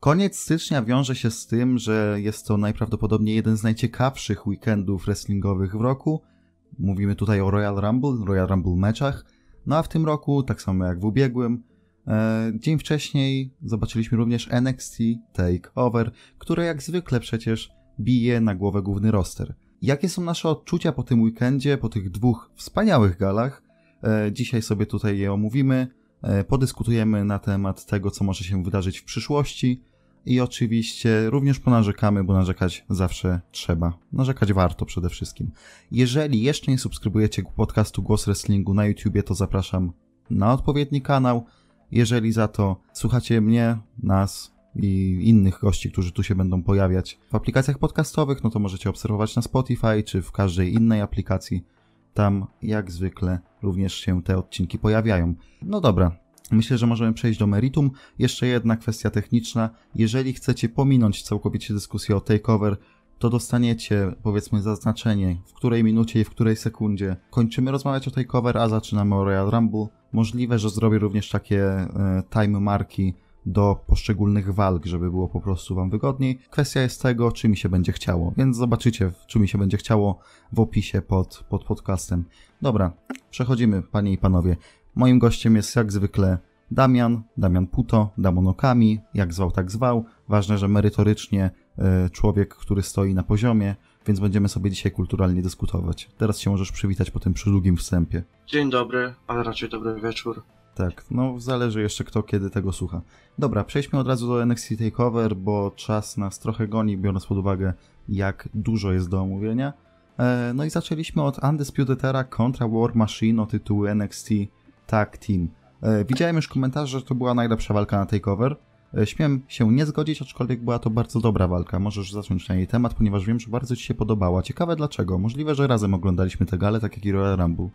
Koniec stycznia wiąże się z tym, że jest to najprawdopodobniej jeden z najciekawszych weekendów wrestlingowych w roku. Mówimy tutaj o Royal Rumble, Royal Rumble meczach. No a w tym roku, tak samo jak w ubiegłym, e, dzień wcześniej zobaczyliśmy również NXT Takeover, które jak zwykle przecież bije na głowę główny roster. Jakie są nasze odczucia po tym weekendzie, po tych dwóch wspaniałych galach? E, dzisiaj sobie tutaj je omówimy, e, podyskutujemy na temat tego, co może się wydarzyć w przyszłości i oczywiście również ponarzekamy, bo narzekać zawsze trzeba. Narzekać warto przede wszystkim. Jeżeli jeszcze nie subskrybujecie podcastu Głos Wrestlingu na YouTubie, to zapraszam na odpowiedni kanał. Jeżeli za to słuchacie mnie, nas, i innych gości, którzy tu się będą pojawiać w aplikacjach podcastowych, no to możecie obserwować na Spotify czy w każdej innej aplikacji. Tam, jak zwykle, również się te odcinki pojawiają. No dobra, myślę, że możemy przejść do meritum. Jeszcze jedna kwestia techniczna. Jeżeli chcecie pominąć całkowicie dyskusję o takeover, to dostaniecie, powiedzmy, zaznaczenie, w której minucie i w której sekundzie kończymy rozmawiać o takeover, a zaczynamy o Royal Rumble. Możliwe, że zrobię również takie e, time marki do poszczególnych walk, żeby było po prostu Wam wygodniej. Kwestia jest tego, czy mi się będzie chciało, więc zobaczycie, czy mi się będzie chciało w opisie pod, pod podcastem. Dobra, przechodzimy, Panie i Panowie. Moim gościem jest jak zwykle Damian, Damian Puto, Damonokami, jak zwał, tak zwał. Ważne, że merytorycznie y, człowiek, który stoi na poziomie, więc będziemy sobie dzisiaj kulturalnie dyskutować. Teraz się możesz przywitać po tym przydługim wstępie. Dzień dobry, ale raczej dobry wieczór. Tak, no zależy jeszcze kto kiedy tego słucha. Dobra, przejdźmy od razu do NXT TakeOver, bo czas nas trochę goni, biorąc pod uwagę jak dużo jest do omówienia. E, no i zaczęliśmy od Undisputed Era kontra War Machine o tytuł NXT Tag Team. E, widziałem już komentarz, że to była najlepsza walka na TakeOver. E, śmiem się nie zgodzić, aczkolwiek była to bardzo dobra walka. Możesz zacząć na jej temat, ponieważ wiem, że bardzo Ci się podobała. Ciekawe dlaczego. Możliwe, że razem oglądaliśmy tę galę, tak jak i Royal Rumble.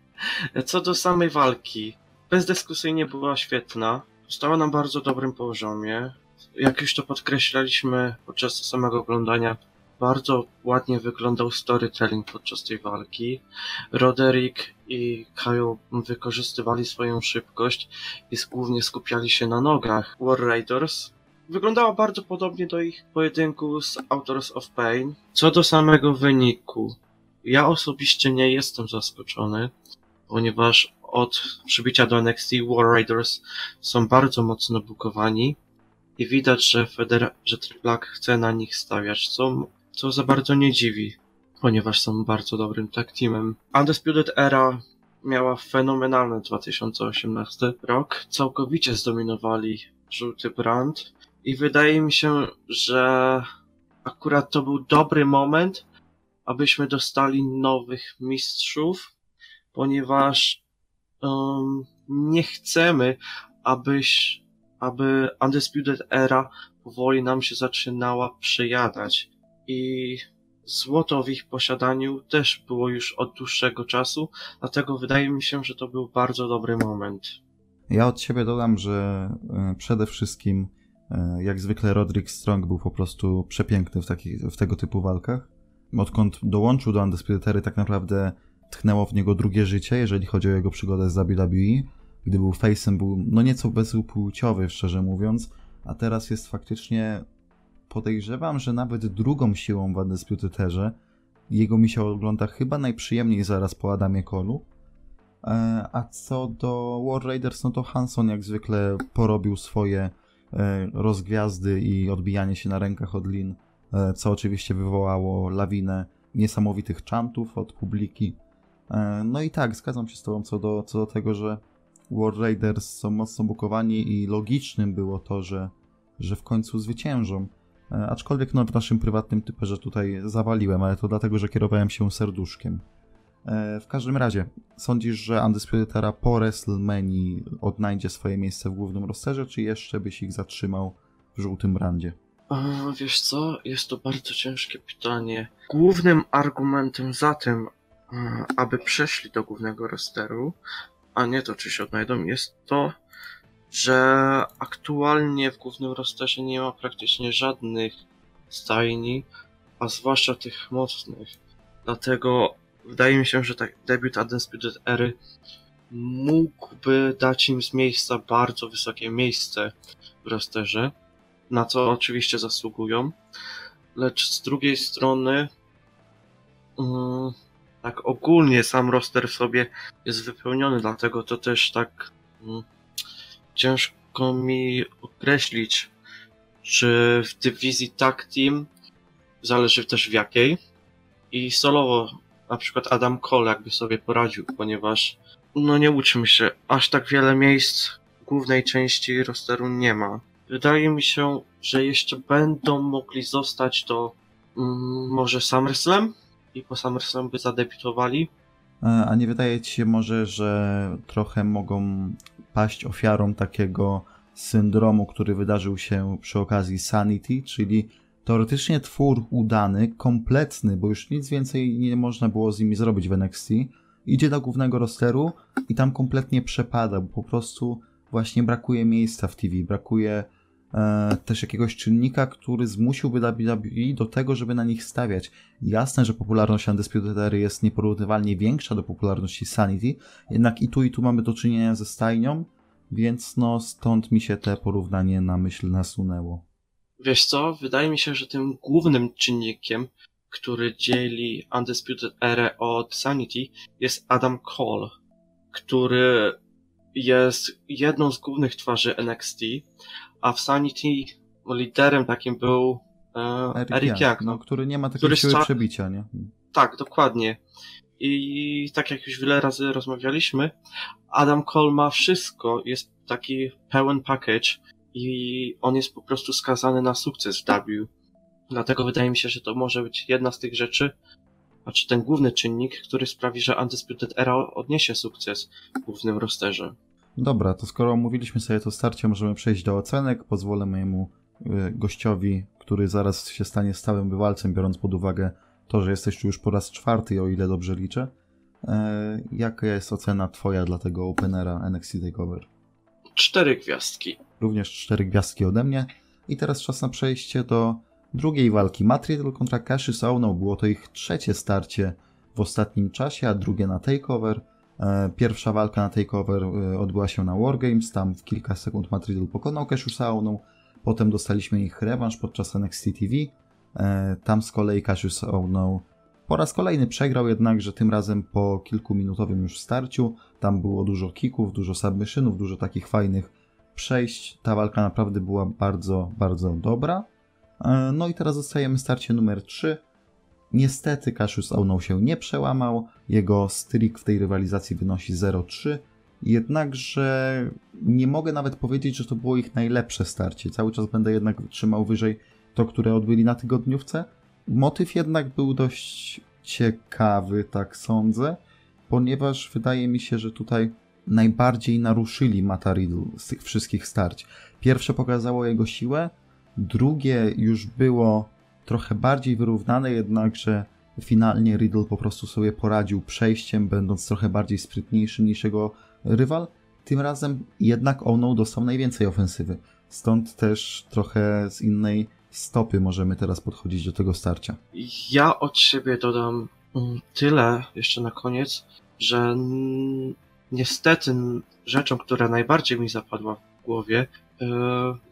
Co do samej walki, bezdyskusyjnie była świetna. Stała na bardzo dobrym poziomie. Jak już to podkreślaliśmy podczas samego oglądania, bardzo ładnie wyglądał storytelling podczas tej walki. Roderick i Kyle wykorzystywali swoją szybkość i głównie skupiali się na nogach War Raiders. Wyglądała bardzo podobnie do ich pojedynku z Authors of Pain. Co do samego wyniku, ja osobiście nie jestem zaskoczony, ponieważ od przybicia do NXT War Raiders są bardzo mocno bukowani i widać, że Federa że Triple chce na nich stawiać, co, co za bardzo nie dziwi, ponieważ są bardzo dobrym tag teamem. Undisputed Era miała fenomenalny 2018 rok, całkowicie zdominowali żółty brand i wydaje mi się, że akurat to był dobry moment, abyśmy dostali nowych mistrzów, ponieważ um, nie chcemy, abyś, aby Undisputed Era powoli nam się zaczynała przejadać. I złoto w ich posiadaniu też było już od dłuższego czasu, dlatego wydaje mi się, że to był bardzo dobry moment. Ja od siebie dodam, że e, przede wszystkim, e, jak zwykle, Roderick Strong był po prostu przepiękny w, takich, w tego typu walkach. Odkąd dołączył do Undisputed tak naprawdę tchnęło w niego drugie życie, jeżeli chodzi o jego przygodę z WWE. Gdy był face'em, był no nieco bezpłciowy, szczerze mówiąc, a teraz jest faktycznie, podejrzewam, że nawet drugą siłą w Undisputed Jego mi się ogląda chyba najprzyjemniej zaraz po Adamie Kolu. E, a co do War Raiders, no to Hanson jak zwykle porobił swoje e, rozgwiazdy i odbijanie się na rękach od Lin, e, co oczywiście wywołało lawinę niesamowitych chantów od publiki. No i tak, zgadzam się z Tobą co do, co do tego, że War Raiders są mocno bukowani i logicznym było to, że, że w końcu zwyciężą. E, aczkolwiek no, w naszym prywatnym typerze tutaj zawaliłem, ale to dlatego, że kierowałem się serduszkiem. E, w każdym razie, sądzisz, że Undisputed Era po WrestleMania odnajdzie swoje miejsce w głównym rosterze, czy jeszcze byś ich zatrzymał w żółtym brandzie? wiesz co, jest to bardzo ciężkie pytanie. Głównym argumentem za tym, E, aby przeszli do głównego rosteru, a nie to, czy się odnajdą, jest to, że aktualnie w głównym rosterze nie ma praktycznie żadnych stajni, a zwłaszcza tych mocnych. Dlatego wydaje mi się, że tak debiut Undisputed Ery mógłby dać im z miejsca bardzo wysokie miejsce w rosterze. na co oczywiście zasługują. Lecz z drugiej strony, mm, tak ogólnie sam roster w sobie jest wypełniony, dlatego to też tak mm, ciężko mi określić, czy w dywizji tag team, zależy też w jakiej, i solowo na przykład Adam Cole jakby sobie poradził, ponieważ no nie uczmy się, aż tak wiele miejsc głównej części rosteru nie ma. Wydaje mi się, że jeszcze będą mogli zostać do mm, może SummerSlam i po SummerSlam by zadebiutowali. E, a nie wydaje ci się może, że trochę mogą paść ofiarą takiego syndromu, który wydarzył się przy okazji Sanity, czyli teoretycznie twór udany, kompletny, bo już nic więcej nie można było z nimi zrobić w NXT, idzie do głównego rosteru i tam kompletnie przepada, bo po prostu właśnie brakuje miejsca w TV, brakuje też jakiegoś czynnika, który zmusiłby WWE do tego, żeby na nich stawiać. Jasne, że popularność Undisputed Era jest nieporównywalnie większa do popularności Sanity, jednak i tu i tu mamy do czynienia ze stajnią, więc no stąd mi się te porównanie na myśl nasunęło. Wiesz co, wydaje mi się, że tym głównym czynnikiem, który dzieli Undisputed Era od Sanity jest Adam Cole, który jest jedną z głównych twarzy NXT, a w Sanity liderem takim był e, Eric, Eric Young, Young no, który nie ma takiej siły przebicia, nie? Tak, dokładnie. I tak jak już wiele razy rozmawialiśmy, Adam Cole ma wszystko, jest taki pełen package i on jest po prostu skazany na sukces w W. Dlatego wydaje mi się, że to może być jedna z tych rzeczy, znaczy ten główny czynnik, który sprawi, że Undisputed Era odniesie sukces w głównym rosterze. Dobra, to skoro omówiliśmy sobie to starcie, możemy przejść do ocenek. Pozwolę mojemu y, gościowi, który zaraz się stanie stałym bywalcem, biorąc pod uwagę to, że jesteś tu już po raz czwarty, o ile dobrze liczę. E, jaka jest ocena twoja dla tego openera NXT TakeOver? Cztery gwiazdki. Również cztery gwiazdki ode mnie. I teraz czas na przejście do drugiej walki. Matt Riddle kontra Cassius Ohno. Było to ich trzecie starcie w ostatnim czasie, a drugie na TakeOver. E, pierwsza walka na TakeOver e, odbyła się na Wargames. Tam w kilka sekund Matt Riddle pokonał Ohno. Potem dostaliśmy ich rewanż podczas NXT TV. E, tam z kolei Cassius Ohno po raz kolejny przegrał jednakże tym razem po kilkuminutowym już starciu. Tam było dużo kików, dużo submissionów, dużo takich fajnych przejść. Ta walka naprawdę była bardzo, bardzo dobra. No i teraz zostajemy starcie numer 3. Niestety Cassius Ohno się nie przełamał. Jego streak w tej rywalizacji wynosi 0-3. Jednakże nie mogę nawet powiedzieć, że to było ich najlepsze starcie. Cały czas będę jednak trzymał wyżej to, które odbyli na tygodniówce. Motyw jednak był dość ciekawy, tak sądzę, ponieważ wydaje mi się, że tutaj najbardziej naruszyli Mata Riddle z tych wszystkich starć. Pierwsze pokazało jego siłę, drugie już było trochę bardziej wyrównane, jednakże finalnie Riddle po prostu sobie poradził przejściem, będąc trochę bardziej sprytniejszym niż jego rywal. Tym razem jednak Ono dostał najwięcej ofensywy. Stąd też trochę z innej stopy możemy teraz podchodzić do tego starcia? Ja od siebie dodam mm, tyle jeszcze na koniec, że niestety rzeczą, która najbardziej mi zapadła w głowie, e,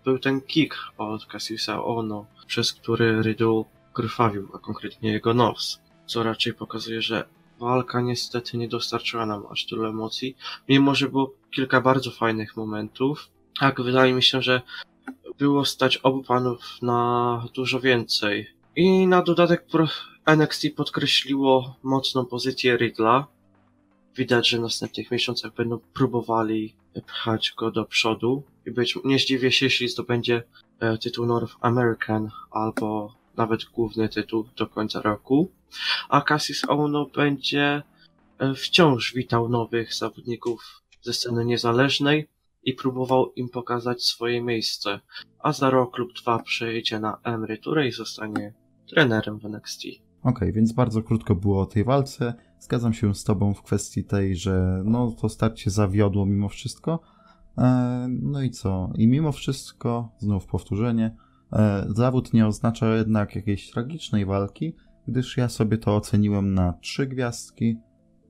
był ten kick od Cassiusa Ono, przez który Riddle krwawił, a konkretnie jego nos, co raczej pokazuje, że walka niestety nie dostarczyła nam aż tylu emocji, mimo że było kilka bardzo fajnych momentów. Tak, wydaje mi się, że było stać obu panów na dużo więcej. I na dodatek NXT podkreśliło mocną pozycję Riddla. Widać, że w następnych miesiącach będą próbowali pchać go do przodu. I być nie zdziwię się, jeśli zdobędzie tytuł North American albo nawet główny tytuł do końca roku. A Cassis Ono będzie e, wciąż witał nowych zawodników ze sceny niezależnej i próbował im pokazać swoje miejsce, a za rok lub dwa przejdzie na emeryturę i zostanie trenerem w NXT. Okej, okay, więc bardzo krótko było o tej walce. Zgadzam się z Tobą w kwestii tej, że no to starcie zawiodło mimo wszystko. E, no i co? I mimo wszystko, znów powtórzenie, e, zawód nie oznacza jednak jakiejś tragicznej walki, gdyż ja sobie to oceniłem na trzy gwiazdki.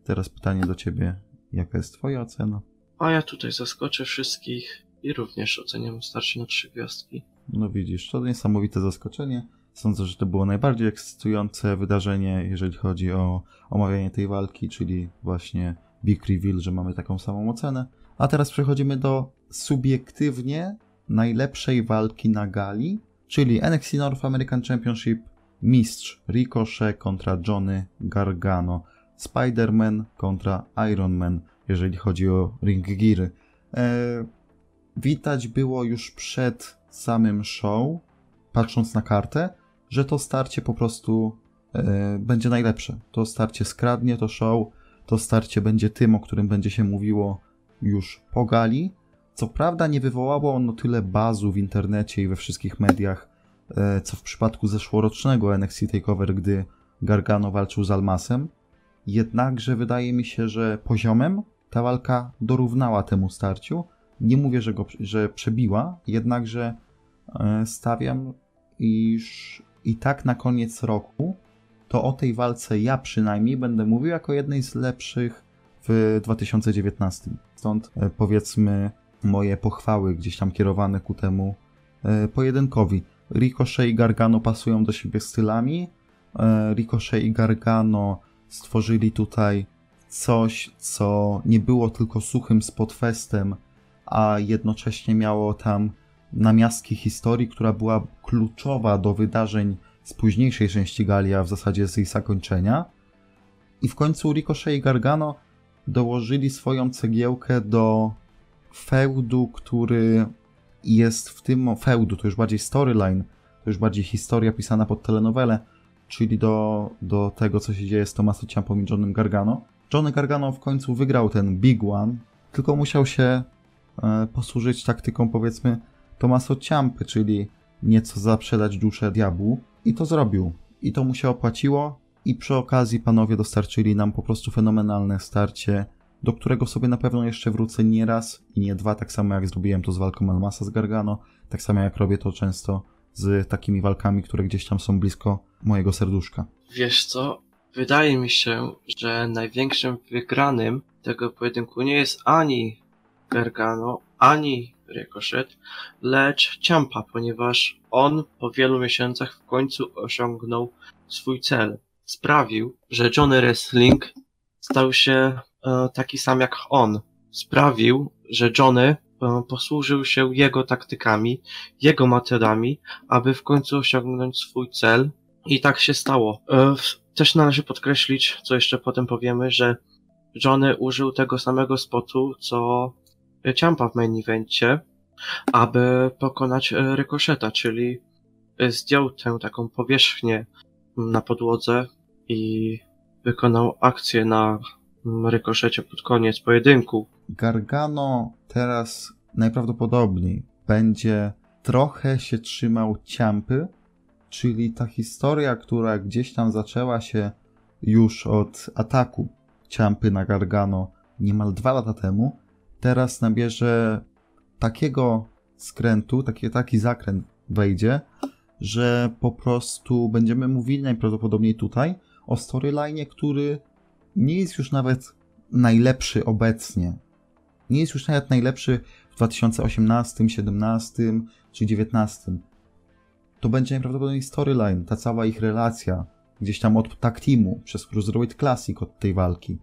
Teraz pytanie do Ciebie, jaka jest Twoja ocena? A ja tutaj zaskoczę wszystkich i również oceniam starcie na trzy gwiazdki. No widzisz, to niesamowite zaskoczenie. Sądzę, że to było najbardziej ekscytujące wydarzenie, jeżeli chodzi o omawianie tej walki, czyli właśnie Big Reveal, że mamy taką samą ocenę. A teraz przechodzimy do subiektywnie najlepszej walki na gali, czyli NXT North American Championship mistrz Ricochet kontra Johnny Gargano, Spider-Man kontra Iron Man, jeżeli chodzi o ring geary. Eee, widać było już przed samym show, patrząc na kartę, że to starcie po prostu e, będzie najlepsze. To starcie skradnie to show, to starcie będzie tym, o którym będzie się mówiło już po gali. Co prawda nie wywołało ono tyle bazu w internecie i we wszystkich mediach, e, co w przypadku zeszłorocznego NXT TakeOver, gdy Gargano walczył z Almasem. Jednakże wydaje mi się, że poziomem ta walka dorównała temu starciu. Nie mówię, że go że przebiła, jednakże e, stawiam, iż i tak na koniec roku to o tej walce ja przynajmniej będę mówił jako jednej z lepszych w 2019. Stąd e, powiedzmy moje pochwały gdzieś tam kierowane ku temu e, pojedynkowi. Ricochet i Gargano pasują do siebie stylami. E, Ricochet i Gargano stworzyli tutaj coś, co nie było tylko suchym spotfestem, a jednocześnie miało tam namiastki historii, która była kluczowa do wydarzeń z późniejszej części Galia, w zasadzie z jej zakończenia. I w końcu Ricochet i Gargano dołożyli swoją cegiełkę do feudu, który jest w tym feudu, to już bardziej storyline, to już bardziej historia pisana pod telenowelę, czyli do, do tego, co się dzieje z Tomaso Ciampą i Johnem Gargano. Johnny Gargano w końcu wygrał ten Big One, tylko musiał się e, posłużyć taktyką, powiedzmy, Tomaso Ciampy, czyli nieco zaprzedać duszę diabłu. I to zrobił. I to mu się opłaciło. I przy okazji panowie dostarczyli nam po prostu fenomenalne starcie, do którego sobie na pewno jeszcze wrócę nie raz i nie dwa, tak samo jak zrobiłem to z walką Almasa z Gargano, tak samo jak robię to często z takimi walkami, które gdzieś tam są blisko mojego serduszka. Wiesz co? Wydaje mi się, że największym wygranym tego pojedynku nie jest ani Gargano, ani Ricochet, lecz Ciampa, ponieważ on po wielu miesiącach w końcu osiągnął swój cel. Sprawił, że Johnny Wrestling stał się e, taki sam jak on. Sprawił, że Johnny e, posłużył się jego taktykami, jego metodami, aby w końcu osiągnąć swój cel. I tak się stało. E, też należy podkreślić, co jeszcze potem powiemy, że Johnny użył tego samego spotu, co Ciampa w main evencie, aby pokonać rykoszeta, czyli zdjął tę taką powierzchnię na podłodze i wykonał akcję na rykoszecie pod koniec pojedynku. Gargano teraz najprawdopodobniej będzie trochę się trzymał ciampy, czyli ta historia, która gdzieś tam zaczęła się już od ataku ciampy na Gargano niemal dwa lata temu, teraz nabierze takiego skrętu, taki, taki zakręt wejdzie, że po prostu będziemy mówili najprawdopodobniej tutaj o storyline, który nie jest już nawet najlepszy obecnie. Nie jest już nawet najlepszy w 2018, 17 czy 19. To będzie najprawdopodobniej storyline, ta cała ich relacja, gdzieś tam od tag teamu, przez Cruiserweight Classic od tej walki,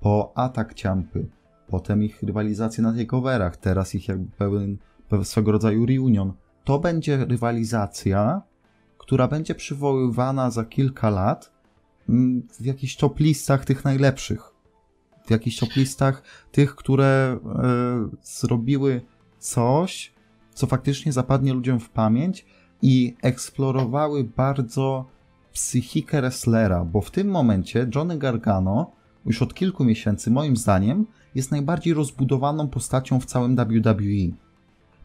po atak ciampy, potem ich rywalizację na takeoverach, teraz ich jakby pełen, swego rodzaju reunion. To będzie rywalizacja, która będzie przywoływana za kilka lat mm, w jakichś top listach tych najlepszych. W jakichś top listach tych, które e, zrobiły coś, co faktycznie zapadnie ludziom w pamięć i eksplorowały bardzo psychikę wrestlera, bo w tym momencie Johnny Gargano już od kilku miesięcy, moim zdaniem, jest najbardziej rozbudowaną postacią w całym WWE.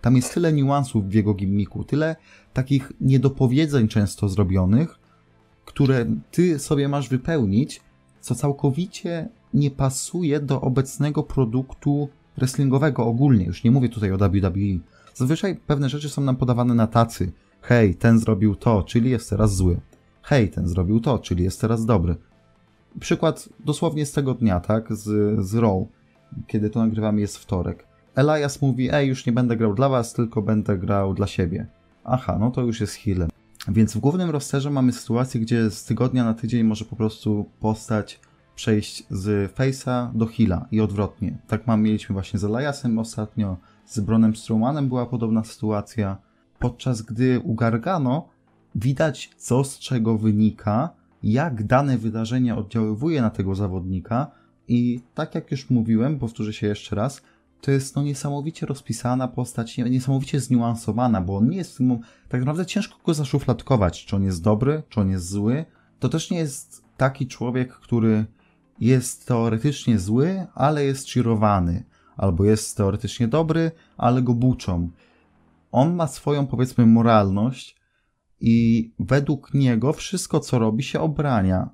Tam jest tyle niuansów w jego gimmiku, tyle takich niedopowiedzeń często zrobionych, które ty sobie masz wypełnić, co całkowicie nie pasuje do obecnego produktu wrestlingowego ogólnie. Już nie mówię tutaj o WWE. Zazwyczaj pewne rzeczy są nam podawane na tacy. Hej, ten zrobił to, czyli jest teraz zły. Hej, ten zrobił to, czyli jest teraz dobry. Przykład dosłownie z tego dnia, tak? Z, z Raw kiedy to nagrywamy, jest wtorek. Elias mówi, ej, już nie będę grał dla was, tylko będę grał dla siebie. Aha, no to już jest healem. Więc w głównym rosterze mamy sytuację, gdzie z tygodnia na tydzień może po prostu postać przejść z face'a do heala i odwrotnie. Tak mam, mieliśmy właśnie z Eliasem ostatnio, z Bronem Strowmanem była podobna sytuacja, podczas gdy u Gargano widać co z czego wynika, jak dane wydarzenie oddziaływuje na tego zawodnika i tak jak już mówiłem, powtórzę się jeszcze raz, to jest no niesamowicie rozpisana postać, niesamowicie zniuansowana, bo on nie jest, tak naprawdę ciężko go zaszufladkować, czy on jest dobry, czy on jest zły. To też nie jest taki człowiek, który jest teoretycznie zły, ale jest cheerowany, albo jest teoretycznie dobry, ale go buczą. On ma swoją, powiedzmy, moralność i według niego wszystko, co robi, się obrania.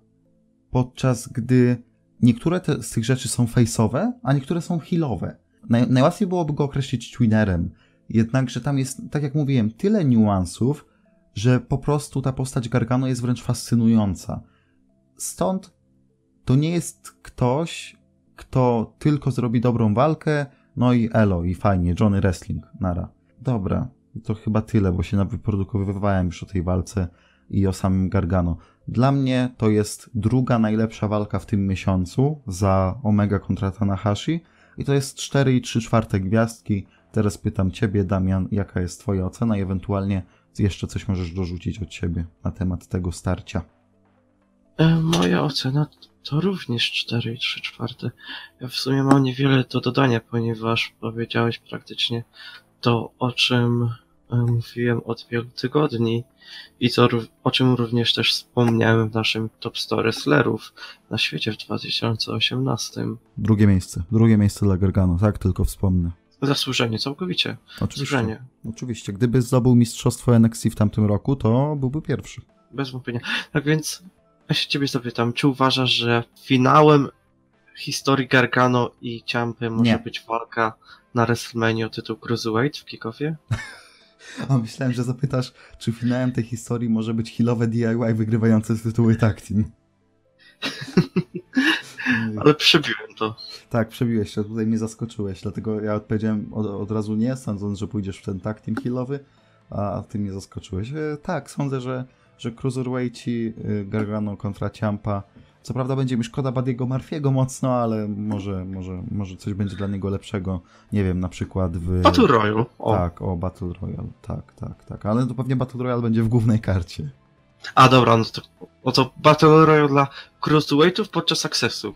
Podczas gdy niektóre te, z tych rzeczy są face'owe, a niektóre są healowe. Naj, najłatwiej byłoby go określić twinnerem, jednakże tam jest, tak jak mówiłem, tyle niuansów, że po prostu ta postać Gargano jest wręcz fascynująca. Stąd to nie jest ktoś, kto tylko zrobi dobrą walkę, no i elo, i fajnie, Johnny Wrestling, nara. Dobra, to chyba tyle, bo się wyprodukowywałem już o tej walce i o samym Gargano. Dla mnie to jest druga najlepsza walka w tym miesiącu za Omega kontra Tanahashi i to jest 4 i 3 czwarte gwiazdki. Teraz pytam Ciebie, Damian, jaka jest Twoja ocena i ewentualnie jeszcze coś możesz dorzucić od Ciebie na temat tego starcia. E, moja ocena to również 4 i 3 czwarte. Ja w sumie mam niewiele do dodania, ponieważ powiedziałeś praktycznie to, o czym mówiłem od wielu tygodni i to, o czym również też wspomniałem w naszym Top 100 Wrestlerów na świecie w 2018. Drugie miejsce. Drugie miejsce dla Gargano, tak tylko wspomnę. Zasłużenie, całkowicie. Oczywiście. Zasłużenie. Oczywiście. Gdyby zdobył mistrzostwo NXT w tamtym roku, to byłby pierwszy. Bez wątpienia. Tak więc ja się ciebie zapytam, czy uważasz, że finałem historii Gargano i Ciampy może Nie. być walka na WrestleMania o tytuł Cruiserweight w kickoffie? A myślałem, że zapytasz, czy finałem tej historii może być healowe DIY wygrywające z tytuły tag team. Ale przebiłem to. Tak, przebiłeś się, tutaj mnie zaskoczyłeś, dlatego ja odpowiedziałem od, od razu nie, sądząc, że pójdziesz w ten tag team healowy, a ty mnie zaskoczyłeś. E, tak, sądzę, że, że Cruiserweighti, y, Gargano kontra Ciampa co prawda będzie mi szkoda Badiego Marfiego mocno, ale może, może, może coś będzie dla niego lepszego. Nie wiem, na przykład w... Battle Royale. O. Tak, o Battle Royale. Tak, tak, tak. Ale to pewnie Battle Royale będzie w głównej karcie. A dobra, no to, no to Battle Royale dla Cruiserweightów podczas Accessu.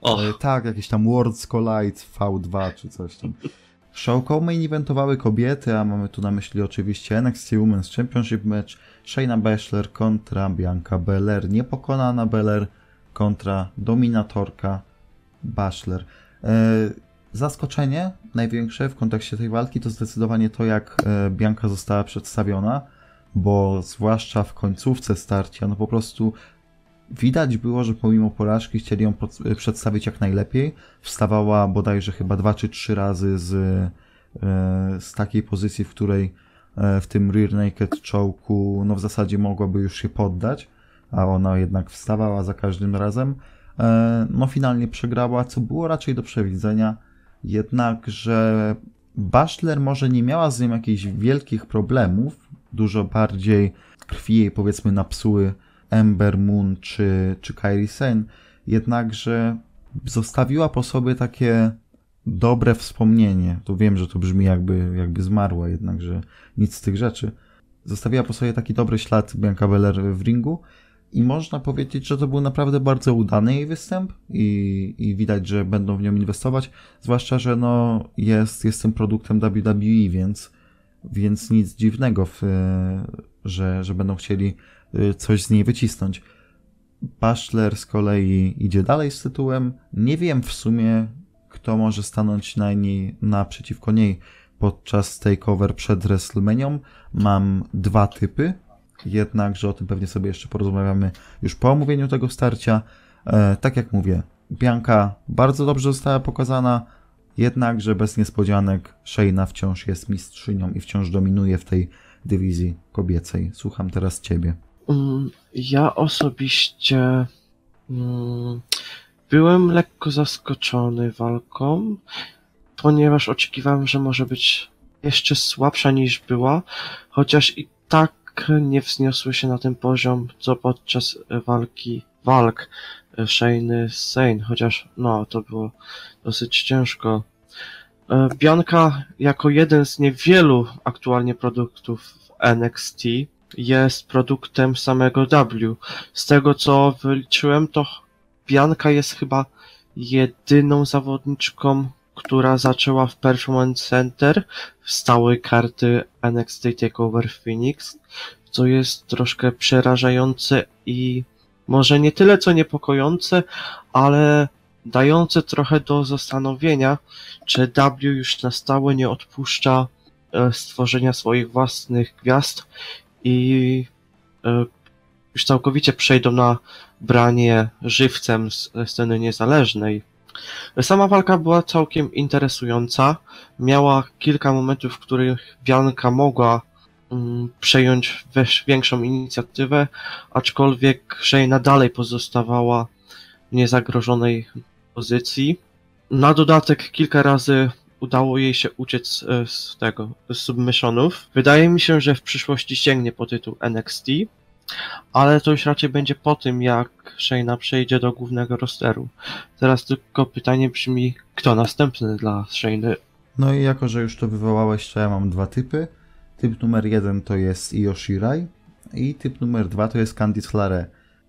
O. E, tak, jakiś tam Worlds Collide V2 czy coś tam. Showcall main eventowały kobiety, a mamy tu na myśli oczywiście NXT Women's Championship Match, Shayna Baszler kontra Bianca Belair, niepokonana Belair kontra dominatorka Baszler. E, zaskoczenie największe w kontekście tej walki to zdecydowanie to, jak e, Bianka została przedstawiona, bo zwłaszcza w końcówce starcia, no po prostu widać było, że pomimo porażki chcieli ją e, przedstawić jak najlepiej. Wstawała bodajże chyba dwa czy trzy razy z, z takiej pozycji, w której w tym rear naked choke'u no w zasadzie mogłaby już się poddać a ona jednak wstawała za każdym razem. E, no finalnie przegrała, co było raczej do przewidzenia, jednakże Baszler może nie miała z nią jakichś wielkich problemów, dużo bardziej krwi jej powiedzmy napsuły Ember Moon czy, czy Kairi Sane, jednakże zostawiła po sobie takie dobre wspomnienie. Tu wiem, że to brzmi jakby, jakby zmarła, jednakże nic z tych rzeczy. Zostawiła po sobie taki dobry ślad Bianca Belair w ringu i można powiedzieć, że to był naprawdę bardzo udany jej występ i, i widać, że będą w nią inwestować, zwłaszcza, że no jest, tym produktem WWE, więc, więc nic dziwnego, w, że, że będą chcieli y, coś z niej wycisnąć. Baszler z kolei idzie dalej z tytułem. Nie wiem w sumie, kto może stanąć na niej, naprzeciwko niej podczas takeover przed WrestleManią. Mam dwa typy jednakże o tym pewnie sobie jeszcze porozmawiamy już po omówieniu tego starcia. E, tak jak mówię, Bianka bardzo dobrze została pokazana, jednakże bez niespodzianek Shayna wciąż jest mistrzynią i wciąż dominuje w tej dywizji kobiecej. Słucham teraz ciebie. Mm, ja osobiście mm, byłem lekko zaskoczony walką, ponieważ oczekiwałem, że może być jeszcze słabsza niż była, chociaż i tak nie wzniosły się na ten poziom, co podczas walki, walk Shane Sane, chociaż no, to było dosyć ciężko. E, Bianka jako jeden z niewielu aktualnie produktów w NXT jest produktem samego W. Z tego co wyliczyłem, to Bianka jest chyba jedyną zawodniczką, która zaczęła w Performance Center w stałej karty NXT TakeOver Phoenix, co jest troszkę przerażające i może nie tyle co niepokojące, ale dające trochę do zastanowienia, czy W już na stałe nie odpuszcza e, stworzenia swoich własnych gwiazd i e, już całkowicie przejdą na branie żywcem z sceny niezależnej. Sama walka była całkiem interesująca. Miała kilka momentów, w których Bianka mogła mm, przejąć większą inicjatywę, aczkolwiek Shayna dalej pozostawała w niezagrożonej pozycji. Na dodatek kilka razy udało jej się uciec e, z tego, z submissionów. Wydaje mi się, że w przyszłości sięgnie po tytuł NXT, ale to już raczej będzie po tym, jak Shayna przejdzie do głównego rosteru. Teraz tylko pytanie brzmi, kto następny dla Shayny? No i jako, że już to wywołałeś, to ja mam dwa typy. Typ numer jeden to jest Io Shirai i typ numer dwa to jest Candice LaRe.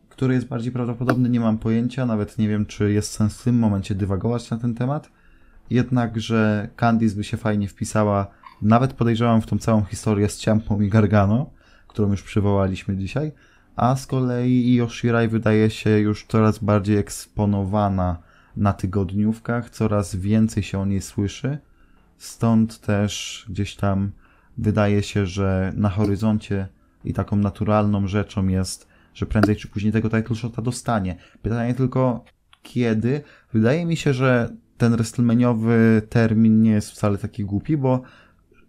Który jest bardziej prawdopodobny, nie mam pojęcia, nawet nie wiem, czy jest sens w tym momencie dywagować na ten temat. Jednakże Candice by się fajnie wpisała, nawet podejrzewam w tą całą historię z Ciampą i Gargano, którą już przywołaliśmy dzisiaj, a z kolei Io Shirai wydaje się już coraz bardziej eksponowana na tygodniówkach, coraz więcej się o niej słyszy, stąd też gdzieś tam wydaje się, że na horyzoncie i taką naturalną rzeczą jest, że prędzej czy później tego title shota dostanie. Pytanie tylko kiedy. Wydaje mi się, że ten WrestleManiowy termin nie jest wcale taki głupi, bo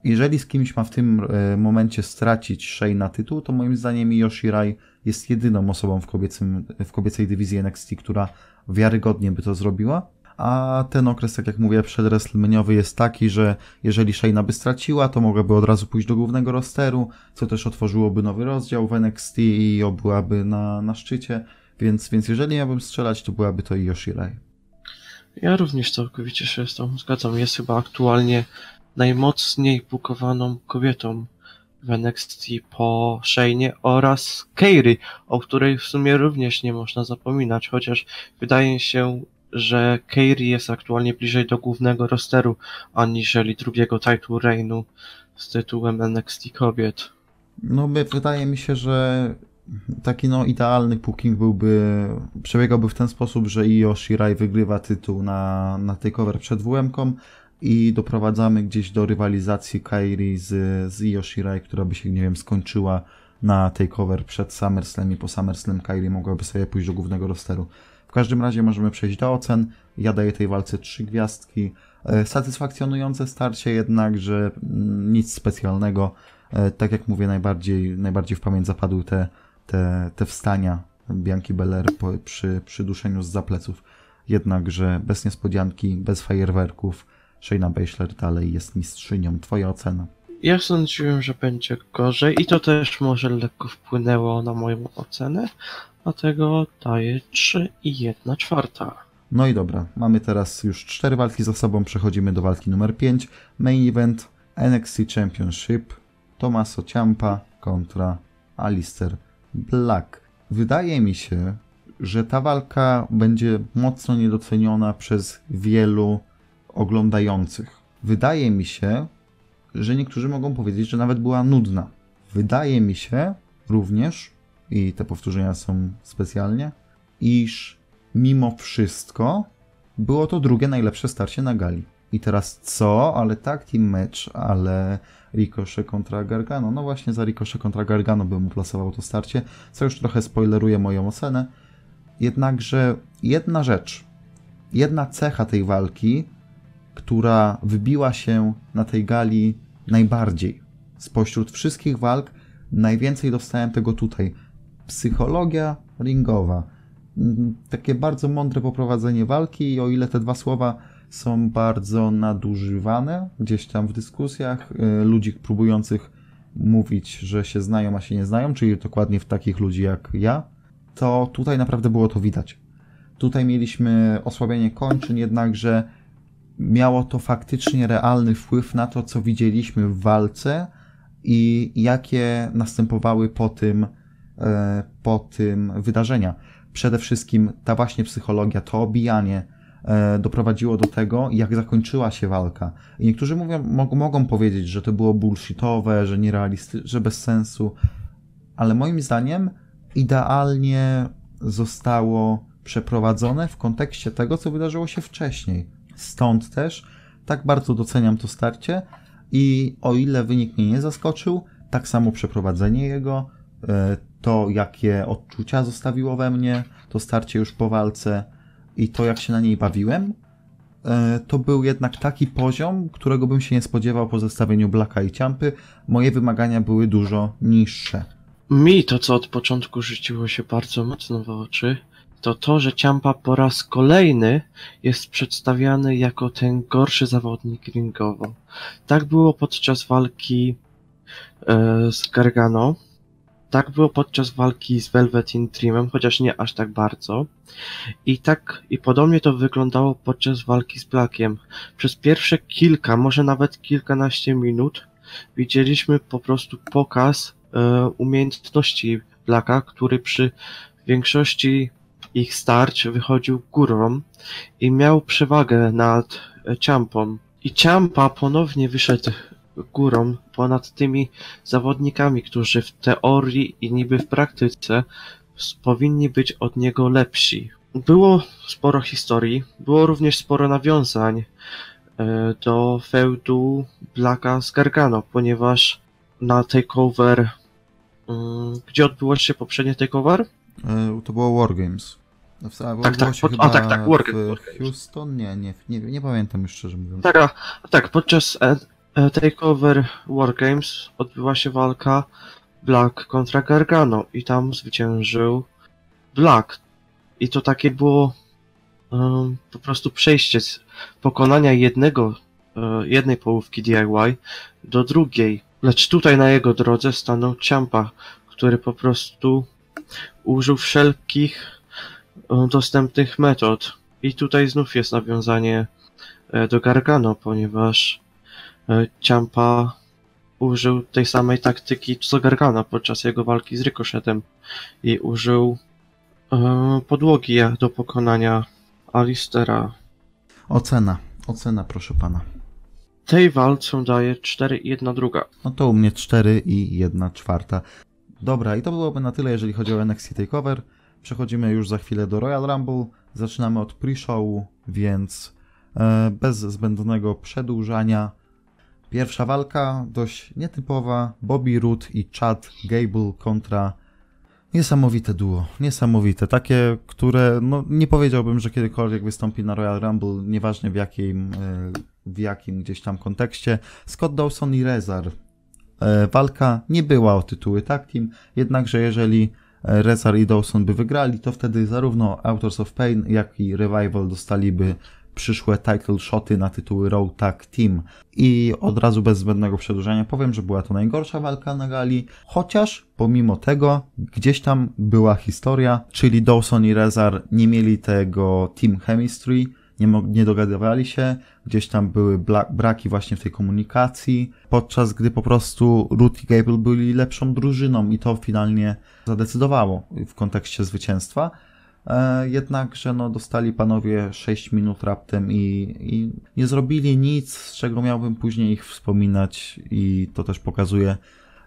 jeżeli z kimś ma w tym e, momencie stracić Shane na tytuł, to moim zdaniem Yoshirai jest jedyną osobą w, kobiecym, w kobiecej dywizji NXT, która wiarygodnie by to zrobiła. A ten okres, tak jak mówię, przed WrestleManiowy jest taki, że jeżeli Shayna by straciła, to mogłaby od razu pójść do głównego rosteru, co też otworzyłoby nowy rozdział w NXT i byłaby na, na szczycie. Więc, więc jeżeli miałbym strzelać, to byłaby to Yoshirai. Ja również całkowicie się z tą zgadzam. Jest chyba aktualnie najmocniej bukowaną kobietą w NXT po Shane'ie oraz Kairi, o której w sumie również nie można zapominać, chociaż wydaje się, że Kairi jest aktualnie bliżej do głównego rosteru, aniżeli drugiego title reignu z tytułem NXT kobiet. No, wydaje mi się, że taki no idealny booking byłby, przebiegałby w ten sposób, że Io Shirai wygrywa tytuł na, na takeover przed WM-ką i doprowadzamy gdzieś do rywalizacji Kairi z, z Io Shirai, która by się, nie wiem, skończyła na takeover przed SummerSlam i po SummerSlam Kairi mogłaby sobie pójść do głównego rosteru. W każdym razie możemy przejść do ocen. Ja daję tej walce trzy gwiazdki. E, satysfakcjonujące starcie jednak, że mm, nic specjalnego. E, tak jak mówię, najbardziej, najbardziej w pamięć zapadły te te, te wstania Bianki Belair po, przy, przy duszeniu z zapleców. Jednakże bez niespodzianki, bez fajerwerków, Shayna Baszler dalej jest mistrzynią. Twoja ocena? Ja sądziłem, że będzie gorzej i to też może lekko wpłynęło na moją ocenę, dlatego daję 3 i 1 czwarta. No i dobra, mamy teraz już cztery walki za sobą, przechodzimy do walki numer 5. Main event NXT Championship Tommaso Ciampa kontra Alistair Black. Wydaje mi się, że ta walka będzie mocno niedoceniona przez wielu oglądających. Wydaje mi się, że niektórzy mogą powiedzieć, że nawet była nudna. Wydaje mi się również, i te powtórzenia są specjalnie, iż mimo wszystko było to drugie najlepsze starcie na gali. I teraz co? Ale tak team match, ale Ricochet kontra Gargano. No właśnie za Ricochet kontra Gargano bym uplasował to starcie, co już trochę spoileruje moją ocenę. Jednakże jedna rzecz, jedna cecha tej walki, która wybiła się na tej gali najbardziej. Spośród wszystkich walk najwięcej dostałem tego tutaj. Psychologia ringowa. Mm, takie bardzo mądre poprowadzenie walki i o ile te dwa słowa są bardzo nadużywane gdzieś tam w dyskusjach y, ludzi próbujących mówić, że się znają, a się nie znają, czyli dokładnie w takich ludzi jak ja, to tutaj naprawdę było to widać. Tutaj mieliśmy osłabienie kończyn, jednakże miało to faktycznie realny wpływ na to, co widzieliśmy w walce i jakie następowały po tym, e, po tym wydarzenia. Przede wszystkim ta właśnie psychologia, to obijanie e, doprowadziło do tego, jak zakończyła się walka. I niektórzy mówią, mogą powiedzieć, że to było bullshitowe, że nierealistyczne, że bez sensu, ale moim zdaniem idealnie zostało przeprowadzone w kontekście tego, co wydarzyło się wcześniej. Stąd też tak bardzo doceniam to starcie i o ile wynik mnie nie zaskoczył, tak samo przeprowadzenie jego, e, to jakie odczucia zostawiło we mnie, to starcie już po walce i to jak się na niej bawiłem, e, to był jednak taki poziom, którego bym się nie spodziewał po zestawieniu Blacka i Ciampy. Moje wymagania były dużo niższe. Mi to, co od początku rzuciło się bardzo mocno w oczy, to to, że Ciampa po raz kolejny jest przedstawiany jako ten gorszy zawodnik ringowo. Tak było podczas walki e, z Gargano, tak było podczas walki z Velveteen Dreamem, chociaż nie aż tak bardzo. I tak, i podobnie to wyglądało podczas walki z Blackiem. Przez pierwsze kilka, może nawet kilkanaście minut widzieliśmy po prostu pokaz e, umiejętności Blacka, który przy większości ich starć wychodził górą i miał przewagę nad Ciampą. I Ciampa ponownie wyszedł górą ponad tymi zawodnikami, którzy w teorii i niby w praktyce powinni być od niego lepsi. Było sporo historii, było również sporo nawiązań e, do feudu Blacka z Gargano, ponieważ na takeover, mm, gdzie odbyło się poprzednie takeover? E, to było Wargames. No, tak, tak, pod, a tak, tak, Wargames. Houston? Nie, nie, nie, nie pamiętam już szczerze mówiąc. Tak, a, tak, podczas e, e, Takeover Wargames odbyła się walka Black kontra Gargano i tam zwyciężył Black. I to takie było um, po prostu przejście z pokonania jednego, e, jednej połówki DIY do drugiej. Lecz tutaj na jego drodze stanął Ciampa, który po prostu użył wszelkich dostępnych metod. I tutaj znów jest nawiązanie e, do Gargano, ponieważ e, Ciampa użył tej samej taktyki co Gargano podczas jego walki z Ricochetem i użył e, podłogi do pokonania Alistera. Ocena, ocena proszę pana. Tej walce daje 4 i 1 druga. No to u mnie 4 i 1 czwarta. Dobra, i to byłoby na tyle, jeżeli chodzi o NXT TakeOver. Przechodzimy już za chwilę do Royal Rumble. Zaczynamy od pre-show, więc e, bez zbędnego przedłużania. Pierwsza walka, dość nietypowa. Bobby Root i Chad Gable kontra Niesamowite duo, niesamowite. Takie, które no, nie powiedziałbym, że kiedykolwiek wystąpi na Royal Rumble, nieważne w jakim, e, w jakim gdzieś tam kontekście. Scott Dawson i Rezar. E, walka nie była o tytuły tag team, jednakże jeżeli Rezar i Dawson by wygrali, to wtedy zarówno Authors of Pain, jak i Revival dostaliby przyszłe title shoty na tytuły Raw Tag Team. I od razu bez zbędnego przedłużania powiem, że była to najgorsza walka na gali, chociaż pomimo tego gdzieś tam była historia, czyli Dawson i Rezar nie mieli tego team chemistry, nie, nie dogadywali się, gdzieś tam były braki właśnie w tej komunikacji, podczas gdy po prostu Ruth i Gable byli lepszą drużyną i to finalnie zadecydowało w kontekście zwycięstwa. E, jednakże no, dostali panowie 6 minut raptem i, i nie zrobili nic, z czego miałbym później ich wspominać i to też pokazuje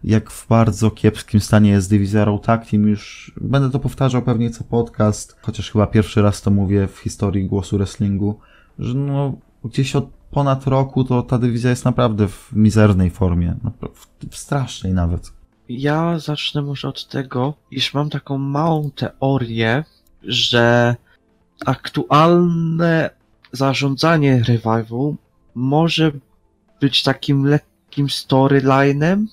jak w bardzo kiepskim stanie jest dywizja Raw Tag Team. Już będę to powtarzał pewnie co podcast, chociaż chyba pierwszy raz to mówię w historii głosu wrestlingu, że no gdzieś od ponad roku to ta dywizja jest naprawdę w mizernej formie, w strasznej nawet. Ja zacznę może od tego, iż mam taką małą teorię, że aktualne zarządzanie Revival może być takim lekkim storylinem,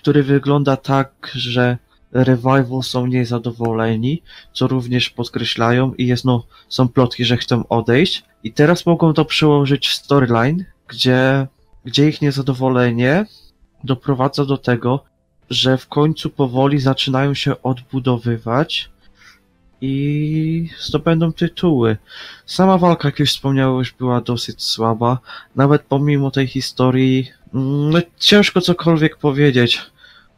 który wygląda tak, że Revival są niezadowoleni, co również podkreślają i jest no, są plotki, że chcą odejść. I teraz mogą to przełożyć w storyline, gdzie, gdzie ich niezadowolenie doprowadza do tego, że w końcu powoli zaczynają się odbudowywać i zdobędą tytuły. Sama walka, jak już wspomniałeś, była dosyć słaba. Nawet pomimo tej historii, mm, no, ciężko cokolwiek powiedzieć.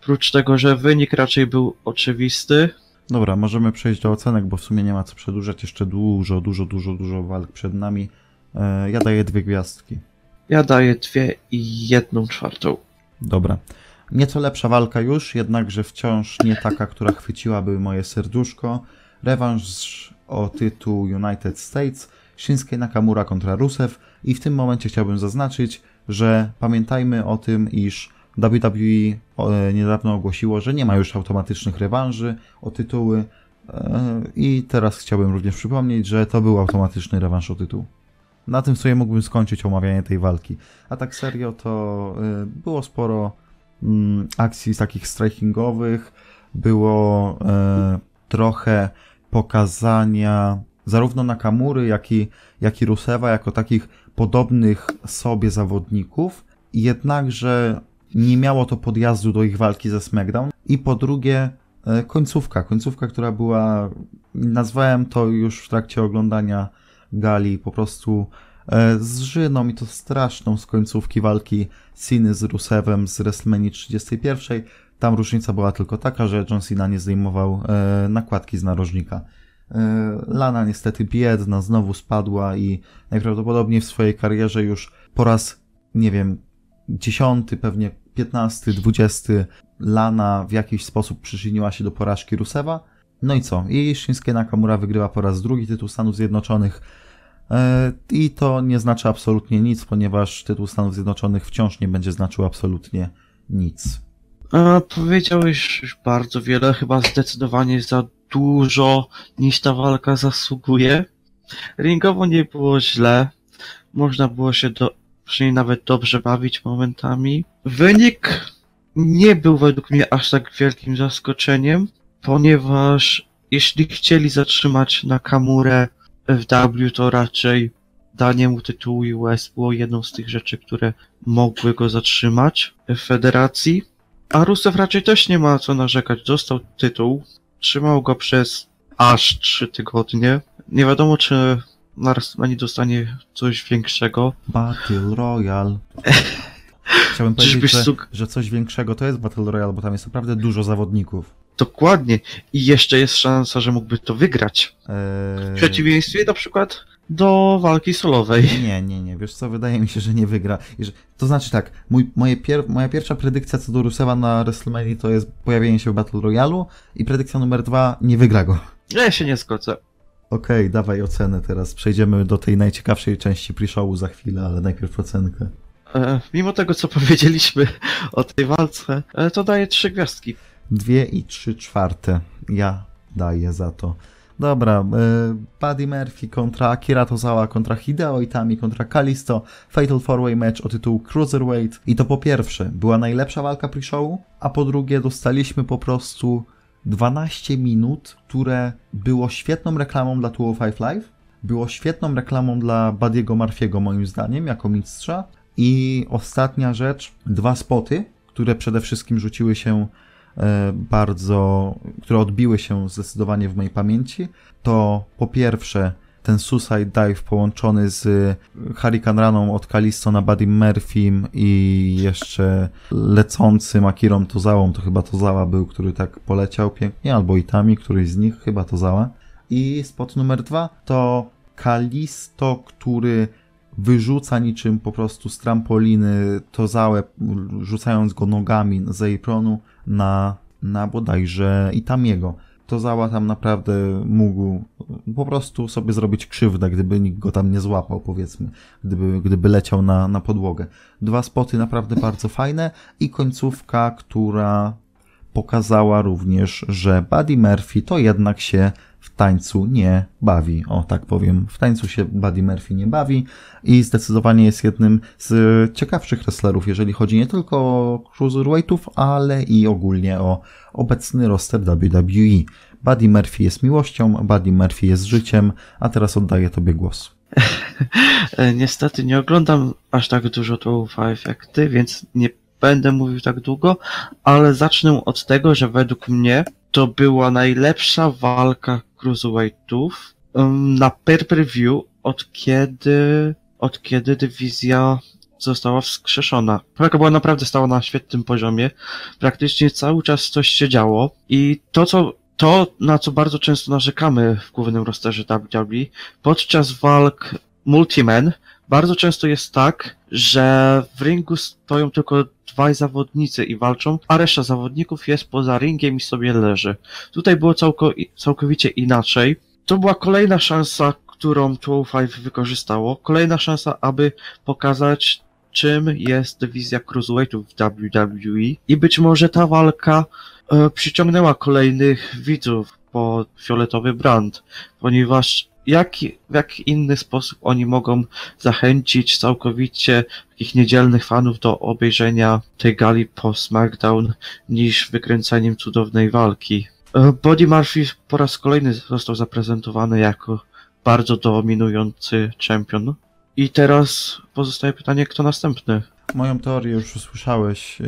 Prócz tego, że wynik raczej był oczywisty. Dobra, możemy przejść do ocenek, bo w sumie nie ma co przedłużać. Jeszcze dużo, dużo, dużo, dużo walk przed nami. E, ja daję dwie gwiazdki. Ja daję dwie i jedną czwartą. Dobra. Nieco lepsza walka już, jednakże wciąż nie taka, która chwyciłaby moje serduszko. Rewanż o tytuł United States, Shinsuke Nakamura kontra Rusev i w tym momencie chciałbym zaznaczyć, że pamiętajmy o tym, iż WWE e, niedawno ogłosiło, że nie ma już automatycznych rewanży o tytuły e, i teraz chciałbym również przypomnieć, że to był automatyczny rewanż o tytuł. Na tym sobie mógłbym skończyć omawianie tej walki. A tak serio to e, było sporo mm, akcji takich strikingowych, było trochę pokazania zarówno Nakamury, jak i, jak i Rusewa jako takich podobnych sobie zawodników, jednakże nie miało to podjazdu do ich walki ze SmackDown. I po drugie, e, końcówka. Końcówka, która była, nazwałem to już w trakcie oglądania gali, po prostu e, z Żyną i to straszną z końcówki walki Ciny z Rusewem z WrestleMania 31. Tam różnica była tylko taka, że John Cena nie zdejmował e, nakładki z narożnika. Lana niestety biedna, znowu spadła i najprawdopodobniej w swojej karierze już po raz, nie wiem, dziesiąty, pewnie 15, 20 Lana w jakiś sposób przyczyniła się do porażki Rusewa. No i co? I Shinsuke Nakamura wygrywa po raz drugi tytuł Stanów Zjednoczonych. E, I to nie znaczy absolutnie nic, ponieważ tytuł Stanów Zjednoczonych wciąż nie będzie znaczył absolutnie nic. Powiedziałeś już bardzo wiele, chyba zdecydowanie za dużo niż ta walka zasługuje. Ringowo nie było źle. Można było się do, przynajmniej nawet dobrze bawić momentami. Wynik nie był według mnie aż tak wielkim zaskoczeniem, ponieważ jeśli chcieli zatrzymać Nakamurę w W, to raczej danie mu tytułu US było jedną z tych rzeczy, które mogły go zatrzymać w federacji. A Rusev raczej też nie ma co narzekać. Dostał tytuł, trzymał go przez aż trzy tygodnie. Nie wiadomo, czy na WrestleMania dostanie coś większego. Battle Royale. Chciałbym powiedzieć, że, że coś większego to jest Battle Royale, bo tam jest naprawdę dużo zawodników. Dokładnie. I jeszcze jest szansa, że mógłby to wygrać. Eee... W przeciwieństwie na przykład do walki solowej. Nie, nie, nie. Wiesz co, wydaje mi się, że nie wygra. To znaczy tak, mój, moje pier... moja pierwsza predykcja co do Rusewa na WrestleMania to jest pojawienie się w Battle Royale i predykcja numer dwa, nie wygra go. Ja się nie zgodzę. Okej, okay, dawaj ocenę teraz. Przejdziemy do tej najciekawszej części pre-showu za chwilę, ale najpierw ocenkę. E, mimo tego, co powiedzieliśmy o tej walce, e, to daję trzy gwiazdki. Dwie i trzy czwarte. Ja daję za to. Dobra, e, Buddy Murphy kontra Akira Tozawa kontra Hideo Itami kontra Kalisto, Fatal 4-Way Match o tytuł Cruiserweight. I to po pierwsze, była najlepsza walka pre-showu, a po drugie dostaliśmy po prostu 12 minut, które było świetną reklamą dla 205 Live, było świetną reklamą dla Badiego Murphy'ego moim zdaniem, jako mistrza. I ostatnia rzecz, dwa spoty, które przede wszystkim rzuciły się bardzo, które odbiły się zdecydowanie w mojej pamięci, to po pierwsze ten Suicide Dive połączony z Hurricane Runą od Kalisto na Buddy Murphym i jeszcze lecącym Akirą Tozałą, to chyba Tozała był, który tak poleciał pięknie, albo Itami, któryś z nich, chyba Tozała. I spot numer dwa to Kalisto, który wyrzuca niczym po prostu z trampoliny Tozałę, rzucając go nogami z apronu na, na bodajże Itamiego to Zała tam naprawdę mógł po prostu sobie zrobić krzywdę, gdyby nikt go tam nie złapał, powiedzmy, gdyby, gdyby leciał na, na podłogę. Dwa spoty naprawdę bardzo fajne i końcówka, która pokazała również, że Buddy Murphy to jednak się w tańcu nie bawi. O, tak powiem. W tańcu się Buddy Murphy nie bawi i zdecydowanie jest jednym z ciekawszych wrestlerów, jeżeli chodzi nie tylko o cruiserweightów, ale i ogólnie o obecny roster WWE. Buddy Murphy jest miłością, Buddy Murphy jest życiem, a teraz oddaję Tobie głos. Niestety nie oglądam aż tak dużo 205 jak Ty, więc nie będę mówił tak długo, ale zacznę od tego, że według mnie to była najlepsza walka cruiserweightów na pay-per-view od kiedy, od kiedy dywizja została wskrzeszona. Walka była naprawdę stała na świetnym poziomie. Praktycznie cały czas coś się działo i to, co to, na co bardzo często narzekamy w głównym rosterze WWE, podczas walk Multiman bardzo często jest tak, że w ringu stoją tylko dwaj zawodnicy i walczą, a reszta zawodników jest poza ringiem i sobie leży. Tutaj było całko, całkowicie inaczej. To była kolejna szansa, którą 205 wykorzystało. Kolejna szansa, aby pokazać, czym jest dywizja Cruiserweightów w WWE i być może ta walka e, przyciągnęła kolejnych widzów po fioletowy brand, ponieważ jak, w jaki inny sposób oni mogą zachęcić całkowicie takich niedzielnych fanów do obejrzenia tej gali po SmackDown niż wykręceniem cudownej walki. E, Body Murphy po raz kolejny został zaprezentowany jako bardzo dominujący czempion. I teraz pozostaje pytanie, kto następny? Moją teorię już usłyszałeś e,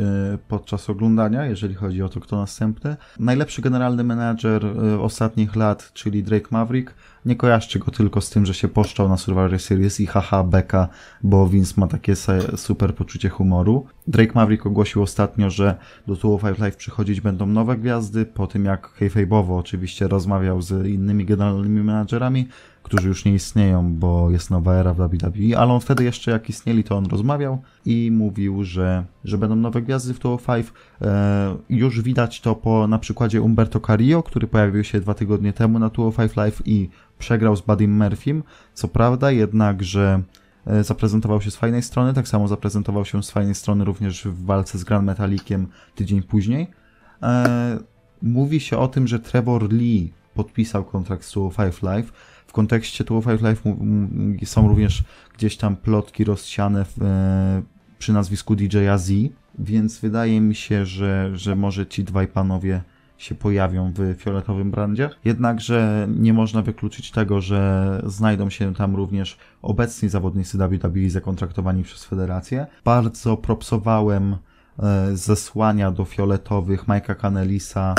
podczas oglądania, jeżeli chodzi o to, kto następny. Najlepszy generalny menadżer e, ostatnich lat, czyli Drake Maverick. Nie kojarzcie go tylko z tym, że się poszczał na Survivor Series i haha beka, bo Vince ma takie super poczucie humoru. Drake Maverick ogłosił ostatnio, że do 205 Live przychodzić będą nowe gwiazdy, po tym jak kayfabe'owo oczywiście rozmawiał z innymi generalnymi menadżerami, którzy już nie istnieją, bo jest nowa era w WWE, ale on wtedy jeszcze jak istnieli, to on rozmawiał i mówił, że, że będą nowe gwiazdy w 205. E, już widać to po na przykładzie Umberto Carrillo, który pojawił się dwa tygodnie temu na 205 Live i przegrał z Buddym Murphym. Co prawda, jednakże e, zaprezentował się z fajnej strony, tak samo zaprezentował się z fajnej strony również w walce z Grand Metalikiem tydzień później. E, mówi się o tym, że Trevor Lee podpisał kontrakt z 205 Live. Kontekście 205 Live są również gdzieś tam plotki rozsiane w, e, przy nazwisku DJ Z, więc wydaje mi się, że, że może ci dwaj panowie się pojawią w fioletowym brandzie. Jednakże nie można wykluczyć tego, że znajdą się tam również obecni zawodnicy WWE zakontraktowani przez federację. Bardzo propsowałem e, zesłania do fioletowych Mike'a Canelisa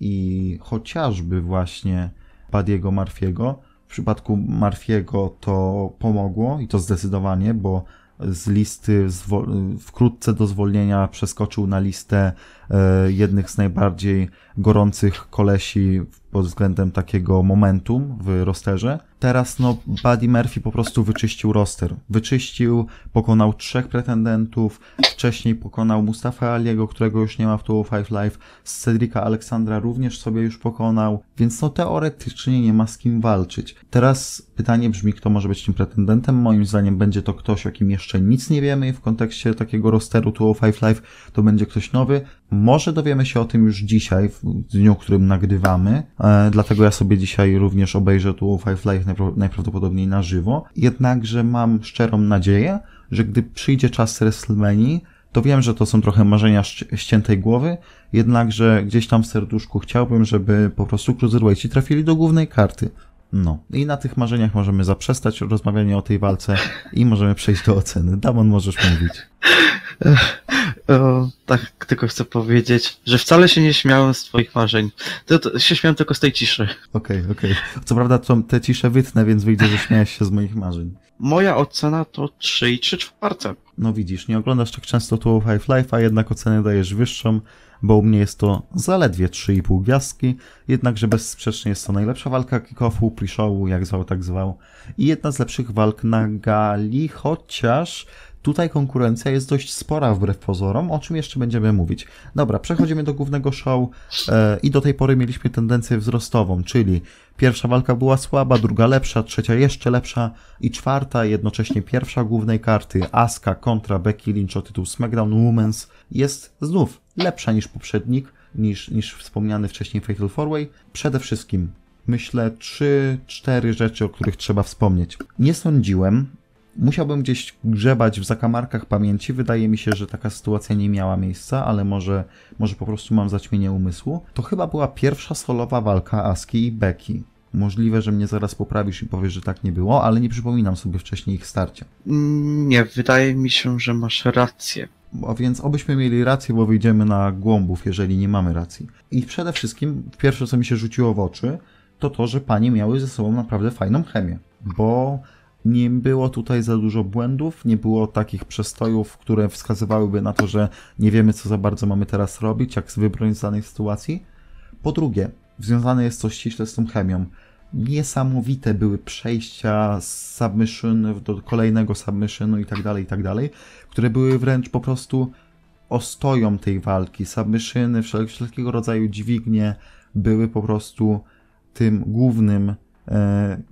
i chociażby właśnie Padiego Marfiego. Przypadku Marfiego to pomogło i to zdecydowanie, bo z listy wkrótce do zwolnienia przeskoczył na listę jednych z najbardziej gorących kolesi pod względem takiego momentum w rosterze. Teraz no Buddy Murphy po prostu wyczyścił roster. Wyczyścił, pokonał trzech pretendentów, wcześniej pokonał Mustafa Aliego, którego już nie ma w 205 Live, Cedrika Aleksandra również sobie już pokonał, więc no teoretycznie nie ma z kim walczyć. Teraz pytanie brzmi, kto może być tym pretendentem. Moim zdaniem będzie to ktoś, o kim jeszcze nic nie wiemy w kontekście takiego rosteru 205 Live, to będzie ktoś nowy. Może dowiemy się o tym już dzisiaj, w dniu, którym nagrywamy, e, dlatego ja sobie dzisiaj również obejrzę tu Five Live najprawdopodobniej na żywo. Jednakże mam szczerą nadzieję, że gdy przyjdzie czas WrestleMania, to wiem, że to są trochę marzenia ściętej głowy, jednakże gdzieś tam w serduszku chciałbym, żeby po prostu Cruiserweighti trafili do głównej karty. No. I na tych marzeniach możemy zaprzestać rozmawianie o tej walce i możemy przejść do oceny. Damon, możesz mówić. O, tak, tylko chcę powiedzieć, że wcale się nie śmiałem z twoich marzeń. To, to się śmiałem tylko z tej ciszy. Okej, okay, okej. Okay. Co prawda to, te cisze wytnę, więc wyjdzie, że śmiałeś się z moich marzeń. Moja ocena to 3 i 3 czwarte. No widzisz, nie oglądasz tak często tu Five Life, a jednak ocenę dajesz wyższą, bo u mnie jest to zaledwie 3,5 gwiazdki, jednakże bezsprzecznie jest to najlepsza walka kick-offu, pre-showu, jak zwał, tak zwał, i jedna z lepszych walk na gali, chociaż Tutaj konkurencja jest dość spora wbrew pozorom, o czym jeszcze będziemy mówić. Dobra, przechodzimy do głównego show e, i do tej pory mieliśmy tendencję wzrostową, czyli pierwsza walka była słaba, druga lepsza, trzecia jeszcze lepsza i czwarta, jednocześnie pierwsza głównej karty, Asuka kontra Becky Lynch o tytuł SmackDown Women's jest znów lepsza niż poprzednik, niż, niż wspomniany wcześniej Fatal 4-Way. Przede wszystkim myślę trzy, cztery rzeczy, o których trzeba wspomnieć. Nie sądziłem, Musiałbym gdzieś grzebać w zakamarkach pamięci. Wydaje mi się, że taka sytuacja nie miała miejsca, ale może, może po prostu mam zaćmienie umysłu. To chyba była pierwsza solowa walka Aski i Becky. Możliwe, że mnie zaraz poprawisz i powiesz, że tak nie było, ale nie przypominam sobie wcześniej ich starcia. Nie, wydaje mi się, że masz rację. A więc obyśmy mieli rację, bo wyjdziemy na głąbów, jeżeli nie mamy racji. I przede wszystkim pierwsze, co mi się rzuciło w oczy, to to, że panie miały ze sobą naprawdę fajną chemię, bo nie było tutaj za dużo błędów, nie było takich przestojów, które wskazywałyby na to, że nie wiemy, co za bardzo mamy teraz robić, jak wybronić z danej sytuacji. Po drugie, związane jest to ściśle z tą chemią. Niesamowite były przejścia z submission do kolejnego submissionu i tak dalej, i tak dalej, które były wręcz po prostu ostoją tej walki. Submissiony, wszelkiego rodzaju dźwignie były po prostu tym głównym,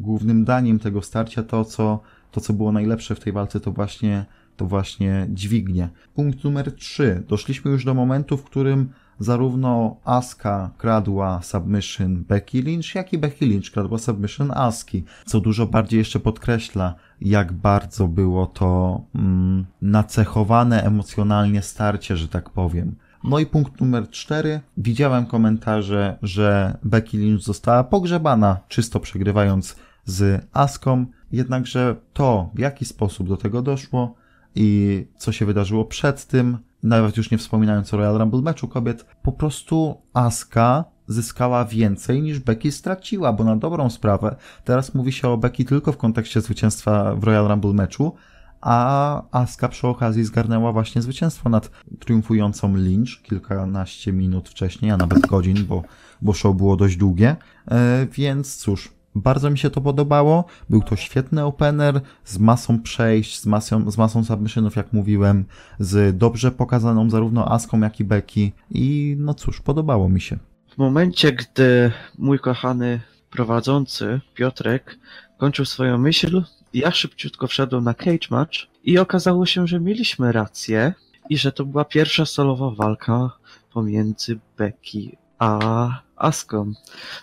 głównym daniem tego starcia. To co, to, co było najlepsze w tej walce, to właśnie, to właśnie dźwignie. Punkt numer 3. Doszliśmy już do momentu, w którym zarówno Aska kradła submission Becky Lynch, jak i Becky Lynch kradła submission Aski, co dużo bardziej jeszcze podkreśla, jak bardzo było to mm, nacechowane emocjonalnie starcie, że tak powiem. No i punkt numer cztery. Widziałem komentarze, że Becky Lynch została pogrzebana, czysto przegrywając z Aską, jednakże to, w jaki sposób do tego doszło i co się wydarzyło przed tym, nawet już nie wspominając o Royal Rumble meczu kobiet, po prostu Aska zyskała więcej niż Becky straciła, bo na dobrą sprawę teraz mówi się o Becky tylko w kontekście zwycięstwa w Royal Rumble meczu, a Aska przy okazji zgarnęła właśnie zwycięstwo nad triumfującą Lynch kilkanaście minut wcześniej, a nawet godzin, bo, bo show było dość długie. E, więc cóż, bardzo mi się to podobało. Był to świetny opener z masą przejść, z masą, z masą submissionów, jak mówiłem, z dobrze pokazaną zarówno Aską, jak i Becky. I no cóż, podobało mi się. W momencie, gdy mój kochany prowadzący Piotrek kończył swoją myśl, ja szybciutko wszedłem na cage match i okazało się, że mieliśmy rację i że to była pierwsza solowa walka pomiędzy Becky a Aską.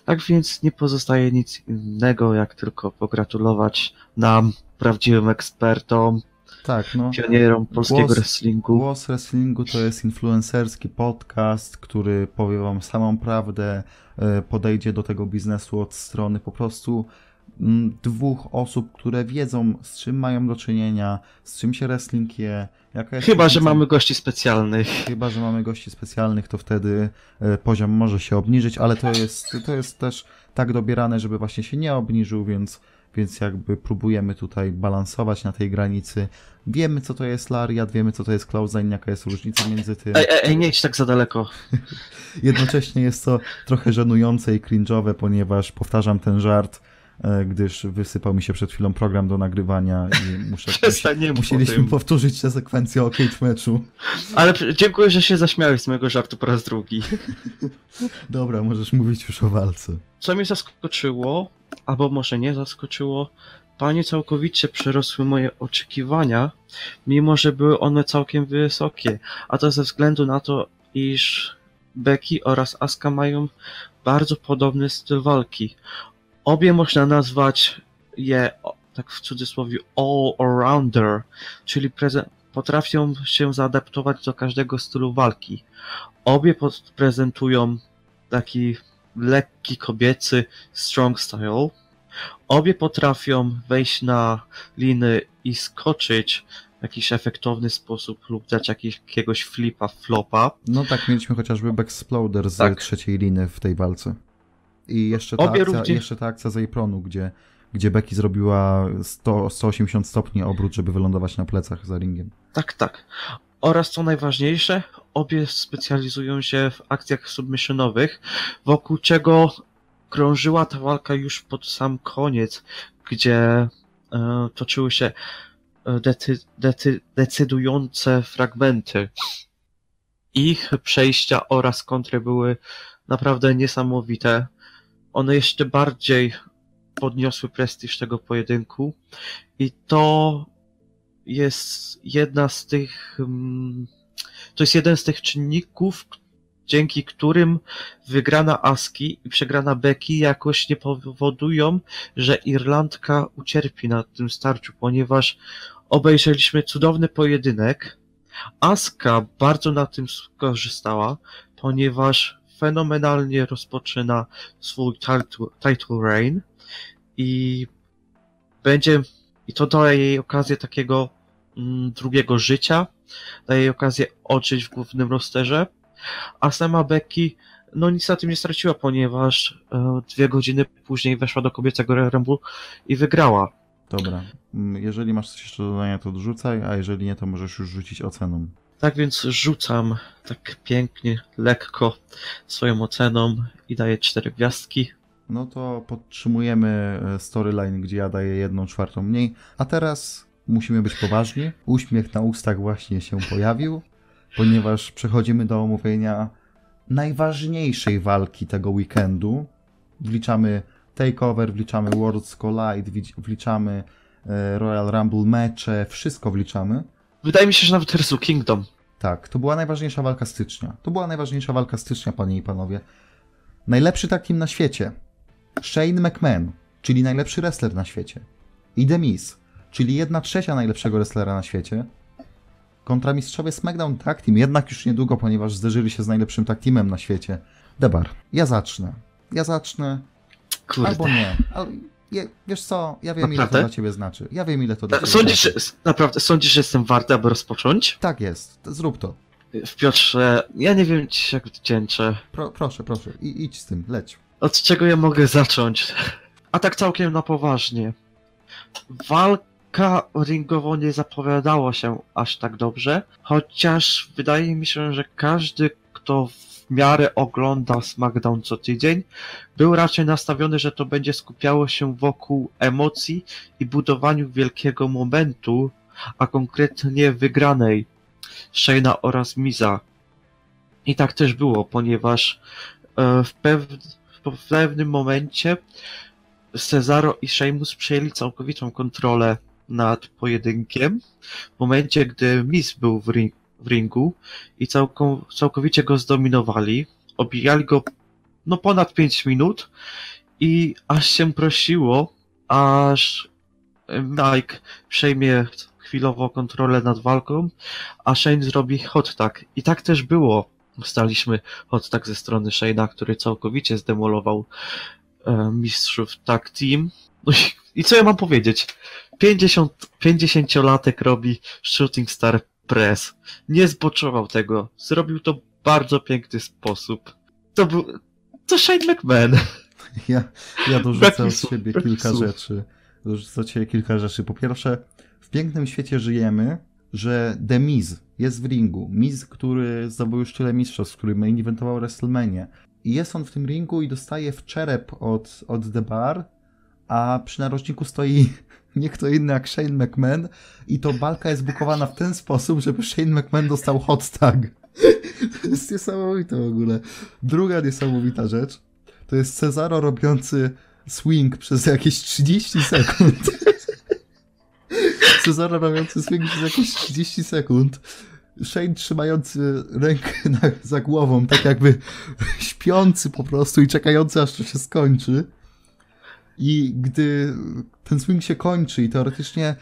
Tak więc nie pozostaje nic innego, jak tylko pogratulować nam, prawdziwym ekspertom, tak, no. pionierom polskiego Głos- wrestlingu. Głos Wrestlingu to jest influencerski podcast, który powie wam samą prawdę, e, podejdzie do tego biznesu od strony po prostu dwóch osób, które wiedzą z czym mają do czynienia, z czym się wrestling je, jaka Chyba, że mamy gości specjalnych. Chyba, że mamy gości specjalnych, to wtedy e, poziom może się obniżyć, ale to jest, to jest też tak dobierane, żeby właśnie się nie obniżył, więc, więc jakby próbujemy tutaj balansować na tej granicy. Wiemy, co to jest lariat, wiemy, co to jest close jaka jest różnica między tym. Ej, ej, ej, nie idź tak za daleko. Jednocześnie jest to trochę żenujące i cringe'owe, ponieważ powtarzam ten żart, gdyż wysypał mi się przed chwilą program do nagrywania i muszę, musieliśmy powtórzyć tę sekwencję o cage meczu. Ale dziękuję, że się zaśmiałeś z mojego żartu po raz drugi. Dobra, możesz mówić już o walce. Co mnie zaskoczyło, albo może nie zaskoczyło, panie całkowicie przerosły moje oczekiwania, mimo że były one całkiem wysokie, a to ze względu na to, iż Becky oraz Asuka mają bardzo podobny styl walki. Obie można nazwać je, tak w cudzysłowie, all-arounder, czyli potrafią się zaadaptować do każdego stylu walki. Obie prezentują taki lekki, kobiecy strong style. Obie potrafią wejść na liny i skoczyć w jakiś efektowny sposób lub dać jakiegoś flipa, flopa. No tak, mieliśmy chociażby Backsploder z Tak. trzeciej liny w tej walce. I jeszcze ta, Obie akcja, równie- jeszcze ta akcja z Apronu, gdzie, gdzie Becky zrobiła 100, 180 stopni obrót, żeby wylądować na plecach za ringiem. Tak, tak. Oraz co najważniejsze, obie specjalizują się w akcjach submissionowych, wokół czego krążyła ta walka już pod sam koniec, gdzie e, toczyły się e, decy, decy, decydujące fragmenty. Ich przejścia oraz kontry były naprawdę niesamowite. One jeszcze bardziej podniosły prestiż tego pojedynku i to jest jedna z tych. mm, To jest jeden z tych czynników, dzięki którym wygrana Aski i przegrana Becky jakoś nie powodują, że Irlandka ucierpi na tym starciu, ponieważ obejrzeliśmy cudowny pojedynek. Aska bardzo na tym skorzystała, ponieważ fenomenalnie rozpoczyna swój title, title reign i będzie i to daje jej okazję takiego mm, drugiego życia daje jej okazję odżyć w głównym rosterze, a sama Becky no nic na tym nie straciła, ponieważ e, dwie godziny później weszła do kobiecego Rumble i wygrała. Dobra. Mm, Jeżeli masz coś jeszcze do dodania, to odrzucaj, a jeżeli nie, to możesz już rzucić oceną. Tak więc rzucam tak pięknie, lekko swoją oceną i daję cztery gwiazdki. No to podtrzymujemy e, storyline, gdzie ja daję jedną czwartą mniej. A teraz musimy być poważni. Uśmiech na ustach właśnie się pojawił, ponieważ przechodzimy do omówienia najważniejszej walki tego weekendu. Wliczamy Takeover, wliczamy Worlds Collide, wliczamy e, Royal Rumble mecze, wszystko wliczamy. Wydaje mi się, że nawet Wrestle Kingdom. Tak, to była najważniejsza walka stycznia. To była najważniejsza walka stycznia, panie i panowie. Najlepszy tak team na świecie. Shane McMahon, czyli najlepszy wrestler na świecie. I The Miz, czyli jedna trzecia najlepszego wrestlera na świecie. Kontra mistrzowie SmackDown Tag Team, jednak już niedługo, ponieważ zderzyli się z najlepszym tag teamem na świecie. Debar, ja zacznę. Ja zacznę, Kurde. albo nie. Ale je, wiesz co, ja wiem ile to Naprawdę? dla ciebie znaczy. Ja wiem ile to dla ciebie Sądzisz, znaczy. naprawdę, sądzisz, że jestem warty, aby rozpocząć? Tak jest, zrób to. W Piotrze, ja nie wiem ci jak wdzięczę. Pro, proszę, proszę, I, idź z tym, leć. Od czego ja mogę zacząć? A tak całkiem na poważnie. Walka ringowo nie zapowiadało się aż tak dobrze, chociaż wydaje mi się, że każdy, kto w miarę ogląda SmackDown co tydzień, był raczej nastawiony, że to będzie skupiało się wokół emocji i budowaniu wielkiego momentu, a konkretnie wygranej Shayna oraz Miza. I tak też było, ponieważ e, w, pew- w pewnym momencie Cesaro i Sheamus przejęli całkowitą kontrolę nad pojedynkiem. W momencie, gdy Miz był w, ring, w ringu i całkowicie go zdominowali, obijali go no ponad 5 minut i aż się prosiło, aż Mike przejmie chwilowo kontrolę nad walką, a Shane zrobi hot tag. I tak też było. Dostaliśmy hot tag ze strony Shane'a, który całkowicie zdemolował e, mistrzów tag team. No i, i co ja mam powiedzieć? 50, 50-latek robi Shooting Star Press. Nie zboczował tego. Zrobił to w bardzo piękny sposób. To był... To Shane McMahon. Ja, ja mi słów, siebie kilka słów. rzeczy. Dorzucę od siebie kilka rzeczy. Po pierwsze, w pięknym świecie żyjemy, że The Miz jest w ringu. Miz, który zdobył już tyle mistrzostw, który main eventował WrestleMania. I jest on w tym ringu i dostaje w czerep od, od The Bar, a przy narożniku stoi nie kto inny jak Shane McMahon i to walka jest bukowana w ten sposób, żeby Shane McMahon dostał hot tag. To jest niesamowite w ogóle. Druga niesamowita rzecz to jest Cezaro robiący swing przez jakieś 30 sekund. Cezaro robiący swing przez jakieś 30 sekund. Shane trzymający rękę na, za głową, tak jakby śpiący po prostu i czekający aż to się skończy. I gdy ten swing się kończy i teoretycznie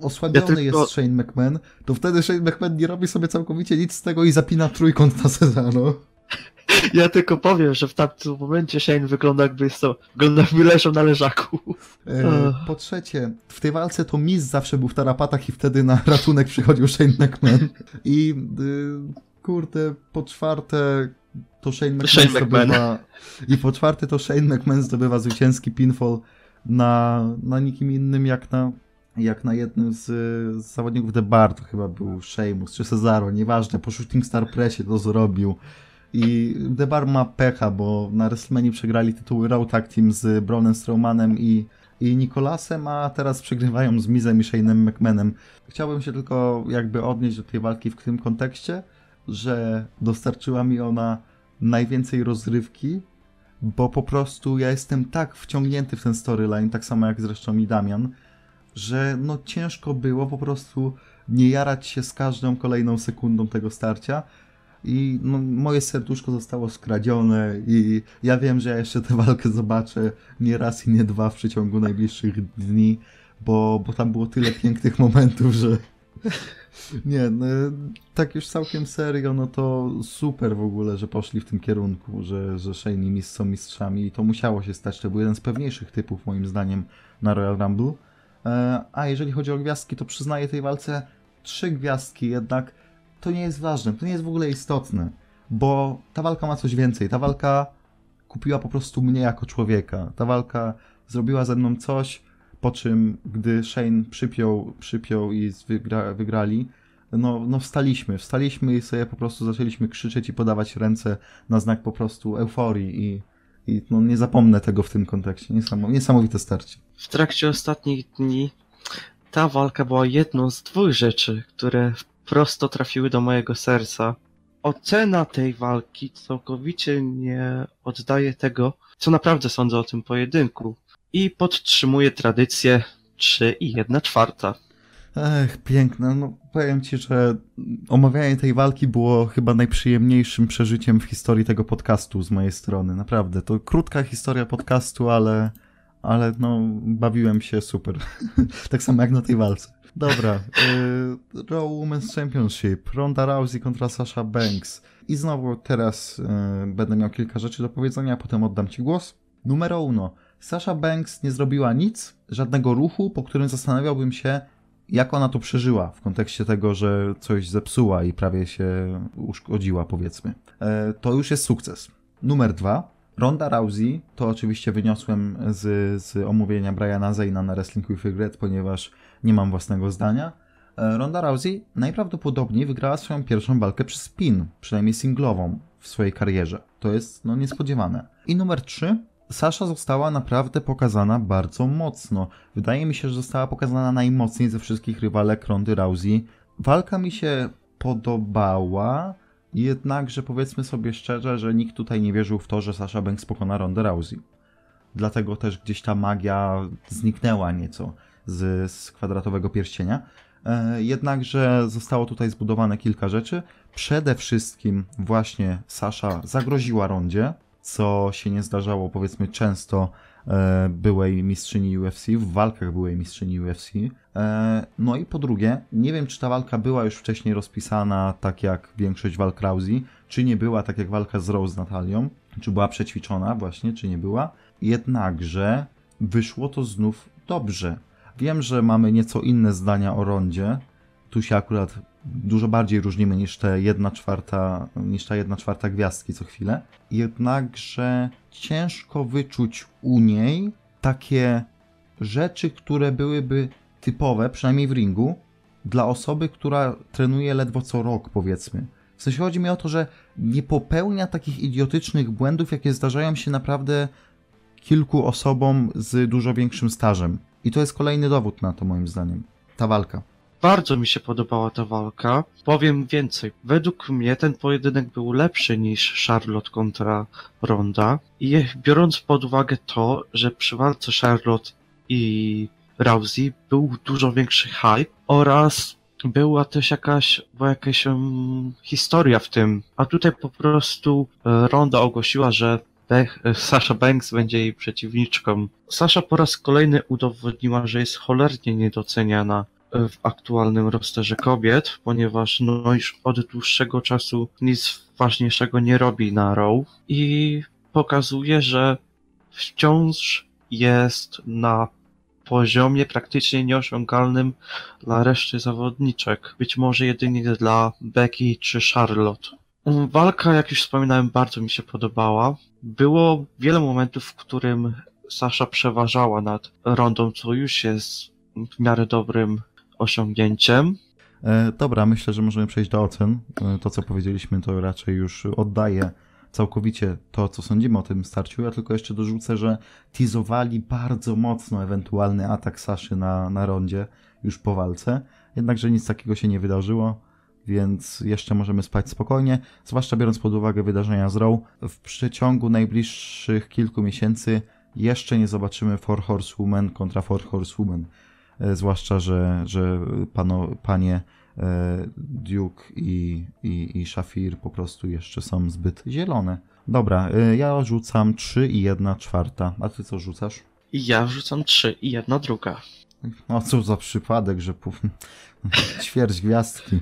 osłabiony Ja tylko- jest Shane McMahon, to wtedy Shane McMahon nie robi sobie całkowicie nic z tego i zapina trójkąt na Cezaro. Ja tylko powiem, że w tamtym momencie Shane wygląda jakby jest to, wygląda jakby leżał na leżaku. E, po trzecie, w tej walce to Miz zawsze był w tarapatach i wtedy na ratunek przychodził Shane McMahon. I y, kurde, po czwarte to Shane McMahon Shane zdobywa... McMahon. I po czwarte to Shane McMahon zdobywa zwycięski pinfall na, na nikim innym jak na jak na jednym z, z zawodników The Bar, to chyba był Sheamus czy Cesaro, nieważne, po Shooting Star Pressie to zrobił. I The Bar ma pecha, bo na WrestleMania przegrali tytuły Raw Tag Team z Braunem Strowmanem i, i Nicolasem, a teraz przegrywają z Mizem i Shane'em McMahonem. Chciałbym się tylko jakby odnieść do tej walki w tym kontekście, że dostarczyła mi ona najwięcej rozrywki, bo po prostu ja jestem tak wciągnięty w ten storyline, tak samo jak zresztą i Damian, że no ciężko było po prostu nie jarać się z każdą kolejną sekundą tego starcia. I no, moje serduszko zostało skradzione i ja wiem, że ja jeszcze tę walkę zobaczę nie raz i nie dwa w przeciągu najbliższych dni, bo, bo tam było tyle pięknych momentów, że nie, no, tak już całkiem serio, no to super w ogóle, że poszli w tym kierunku, że, że Shane i Miz są mistrzami i to musiało się stać, to był jeden z pewniejszych typów moim zdaniem na Royal Rumble. E, A jeżeli chodzi o gwiazdki, to przyznaję tej walce trzy gwiazdki, jednak to nie jest ważne, to nie jest w ogóle istotne, bo ta walka ma coś więcej. Ta walka kupiła po prostu mnie jako człowieka. Ta walka zrobiła ze mną coś, po czym, gdy Shane przypiął, przypiął i wygra, wygrali, no, no wstaliśmy, wstaliśmy i sobie po prostu zaczęliśmy krzyczeć i podawać ręce na znak po prostu euforii i, i no, nie zapomnę tego w tym kontekście. niesamowite starcie. W trakcie ostatnich dni ta walka była jedną z dwóch rzeczy, które prosto trafiły do mojego serca. Ocena tej walki całkowicie nie oddaje tego, co naprawdę sądzę o tym pojedynku i podtrzymuje tradycję 3 i 1 czwarta. Ech, piękne. No, powiem ci, że omawianie tej walki było chyba najprzyjemniejszym przeżyciem w historii tego podcastu z mojej strony. Naprawdę. To krótka historia podcastu, ale, ale no, bawiłem się super. tak samo jak na tej walce. Dobra. Y, Raw Women's Championship. Ronda Rousey kontra Sasha Banks. I znowu teraz y, będę miał kilka rzeczy do powiedzenia, a potem oddam ci głos. Numero uno. Sasha Banks nie zrobiła nic, żadnego ruchu, po którym zastanawiałbym się, jak ona to przeżyła w kontekście tego, że coś zepsuła i prawie się uszkodziła, powiedzmy. E, to już jest sukces. Numer dwa. Ronda Rousey, to oczywiście wyniosłem z, z omówienia Briana Zayna na Wrestling with Regret, ponieważ nie mam własnego zdania. E, Ronda Rousey najprawdopodobniej wygrała swoją pierwszą walkę przez spin, przynajmniej singlową w swojej karierze. To jest no niespodziewane. I numer 3. Sasha została naprawdę pokazana bardzo mocno. Wydaje mi się, że została pokazana najmocniej ze wszystkich rywalek Rondy Rousey. Walka mi się podobała, jednakże powiedzmy sobie szczerze, że nikt tutaj nie wierzył w to, że Sasha Banks pokona Rondę Rousey. Dlatego też gdzieś ta magia zniknęła nieco z, z kwadratowego pierścienia. E, jednakże zostało tutaj zbudowane kilka rzeczy. Przede wszystkim właśnie Sasha zagroziła rondzie, co się nie zdarzało powiedzmy często e, byłej mistrzyni UFC, w walkach byłej mistrzyni UFC. E, no i po drugie, nie wiem czy ta walka była już wcześniej rozpisana tak jak większość walk Rousey, czy nie była tak jak walka z Rose z Natalią, czy była przećwiczona właśnie, czy nie była. Jednakże wyszło to znów dobrze. Wiem, że mamy nieco inne zdania o rondzie. Tu się akurat dużo bardziej różnimy niż te jedna czwarta, niż ta jedna czwarta gwiazdki co chwilę. Jednakże ciężko wyczuć u niej takie rzeczy, które byłyby typowe, przynajmniej w ringu, dla osoby, która trenuje ledwo co rok, powiedzmy. W sensie chodzi mi o to, że nie popełnia takich idiotycznych błędów, jakie zdarzają się naprawdę kilku osobom z dużo większym stażem. I to jest kolejny dowód na to, moim zdaniem. Ta walka. Bardzo mi się podobała ta walka. Powiem więcej. Według mnie ten pojedynek był lepszy niż Charlotte kontra Ronda. I biorąc pod uwagę to, że przy walce Charlotte i Rousey był dużo większy hype oraz była też jakaś, była jakaś um, historia w tym. A tutaj po prostu e, Ronda ogłosiła, że Sasha Banks będzie jej przeciwniczką. Sasha po raz kolejny udowodniła, że jest cholernie niedoceniana w aktualnym rosterze kobiet, ponieważ no już od dłuższego czasu nic ważniejszego nie robi na Raw i pokazuje, że wciąż jest na poziomie praktycznie nieosiągalnym dla reszty zawodniczek. Być może jedynie dla Becky czy Charlotte. Walka, jak już wspominałem, bardzo mi się podobała. Było wiele momentów, w którym Sasha przeważała nad Rondą, co już jest w miarę dobrym osiągnięciem. E, dobra, myślę, że możemy przejść do ocen. E, to, co powiedzieliśmy, to raczej już oddaje całkowicie to, co sądzimy o tym starciu. Ja tylko jeszcze dorzucę, że teasowali bardzo mocno ewentualny atak Saszy na, na rondzie już po walce. Jednakże nic takiego się nie wydarzyło, więc jeszcze możemy spać spokojnie, zwłaszcza biorąc pod uwagę wydarzenia z Raw. W przeciągu najbliższych kilku miesięcy jeszcze nie zobaczymy Four Horsewoman kontra Four Horsewoman. E, zwłaszcza, że, że pano, panie e, Duke i, i, i Shafir po prostu jeszcze są zbyt zielone. Dobra, e, ja rzucam 3 i 1 czwarta. A ty co rzucasz? Ja rzucam 3 i 1 druga. No co za przypadek, że puf, ćwierć gwiazdki.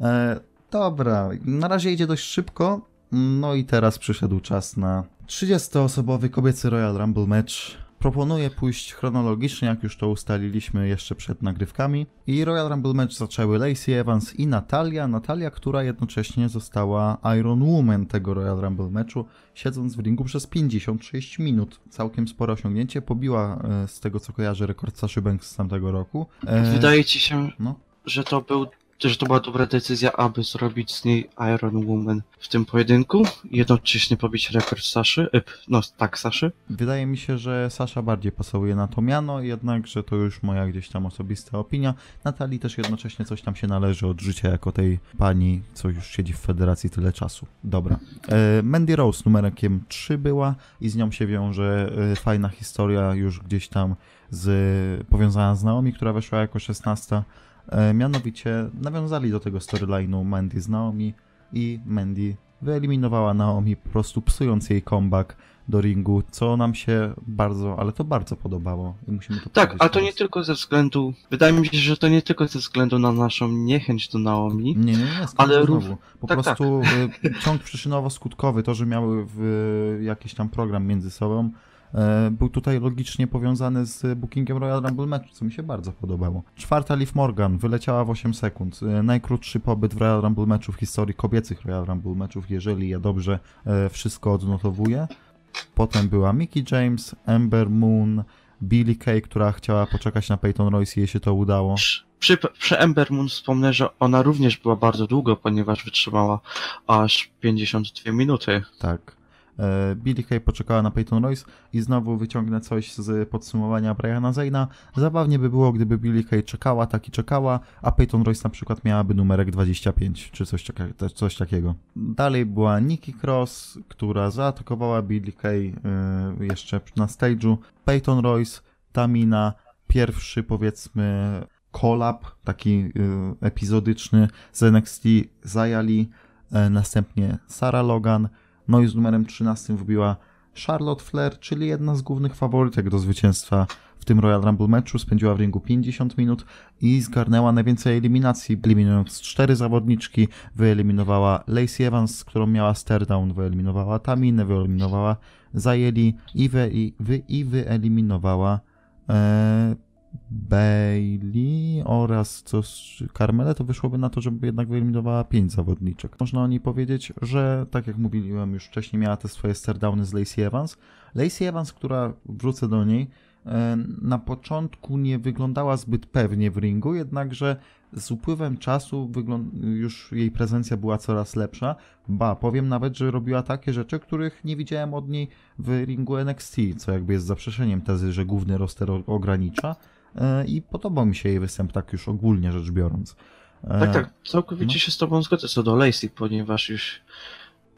E, dobra, na razie idzie dość szybko. No i teraz przyszedł czas na 30-osobowy kobiecy Royal Rumble match proponuję pójść chronologicznie, jak już to ustaliliśmy jeszcze przed nagrywkami. I Royal Rumble match zaczęły Lacey Evans i Natalia. Natalia, która jednocześnie została Iron Woman tego Royal Rumble matchu, siedząc w ringu przez 56 minut. Całkiem spore osiągnięcie. Pobiła e, z tego co kojarzę rekord Saszy Banks z tamtego roku. E, Wydaje ci się, no. że to był że to była dobra decyzja, aby zrobić z niej Iron Woman w tym pojedynku i jednocześnie pobić rekord Saszy. Yp, no tak, Saszy. Wydaje mi się, że Sasza bardziej pasuje na to miano, jednakże to już moja gdzieś tam osobista opinia. Natalii też jednocześnie coś tam się należy od życia jako tej pani, co już siedzi w federacji tyle czasu. Dobra. E, Mandy Rose numerkiem 3 była i z nią się wiąże e, fajna historia już gdzieś tam z, powiązana z Naomi, która weszła jako 16. E, mianowicie nawiązali do tego storyline'u Mandy z Naomi i Mandy wyeliminowała Naomi, po prostu psując jej comeback do ringu, co nam się bardzo, ale to bardzo podobało i musimy to Tak, ale to nie tylko ze względu, wydaje mi się, że to nie tylko ze względu na naszą niechęć do Naomi, Nie, nie, nie, Ale rów-. Po tak, prostu y, ciąg przyczynowo-skutkowy, to, że miały y, jakiś tam program między sobą, był tutaj logicznie powiązany z bookingiem Royal Rumble matchu, co mi się bardzo podobało. Czwarta Liv Morgan wyleciała w 8 sekund. E, Najkrótszy pobyt w Royal Rumble matchu w historii kobiecych Royal Rumble matchów, jeżeli ja dobrze e, wszystko odnotowuję. Potem była Mickey James, Ember Moon, Billie Kay, która chciała poczekać na Peyton Royce i jej się to udało. Przy, przy Ember Moon wspomnę, że ona również była bardzo długo, ponieważ wytrzymała aż 52 minuty. Tak. E, Billie Kay poczekała na Peyton Royce i znowu wyciągnę coś z podsumowania Briana Zayna. Zabawnie by było, gdyby Billie Kay czekała, tak i czekała, a Peyton Royce na przykład miałaby numerek 25, czy coś, coś takiego. Dalej była Nikki Cross, która zaatakowała Billie Kay e, jeszcze na stage'u. Peyton Royce, Tamina, pierwszy powiedzmy kolab, taki e, epizodyczny z NXT zajęli, e, następnie Sarah Logan, no i z numerem 13 wbiła Charlotte Flair, czyli jedna z głównych faworytek do zwycięstwa w tym Royal Rumble meczu. Spędziła w ringu 50 minut i zgarnęła najwięcej eliminacji, eliminując cztery zawodniczki. Wyeliminowała Lacey Evans, z którą miała stare down, wyeliminowała Taminę, wyeliminowała Zajeli i, wy, i, wy, i wyeliminowała e, Bailey oraz co z Carmele, to wyszłoby na to, żeby jednak wyeliminowała pięć zawodniczek. Można o niej powiedzieć, że tak jak mówiłem już wcześniej, miała te swoje stardowny z Lacey Evans. Lacey Evans, która wrócę do niej, e, na początku nie wyglądała zbyt pewnie w ringu, jednakże z upływem czasu już jej prezencja była coraz lepsza. Ba, powiem nawet, że robiła takie rzeczy, których nie widziałem od niej w ringu NXT, co jakby jest zaprzeczeniem tezy, że główny roster ogranicza. E, I podobał mi się jej występ, tak już ogólnie rzecz biorąc. E, Tak, tak, całkowicie no. się z tobą zgodzę co do Lacey, ponieważ już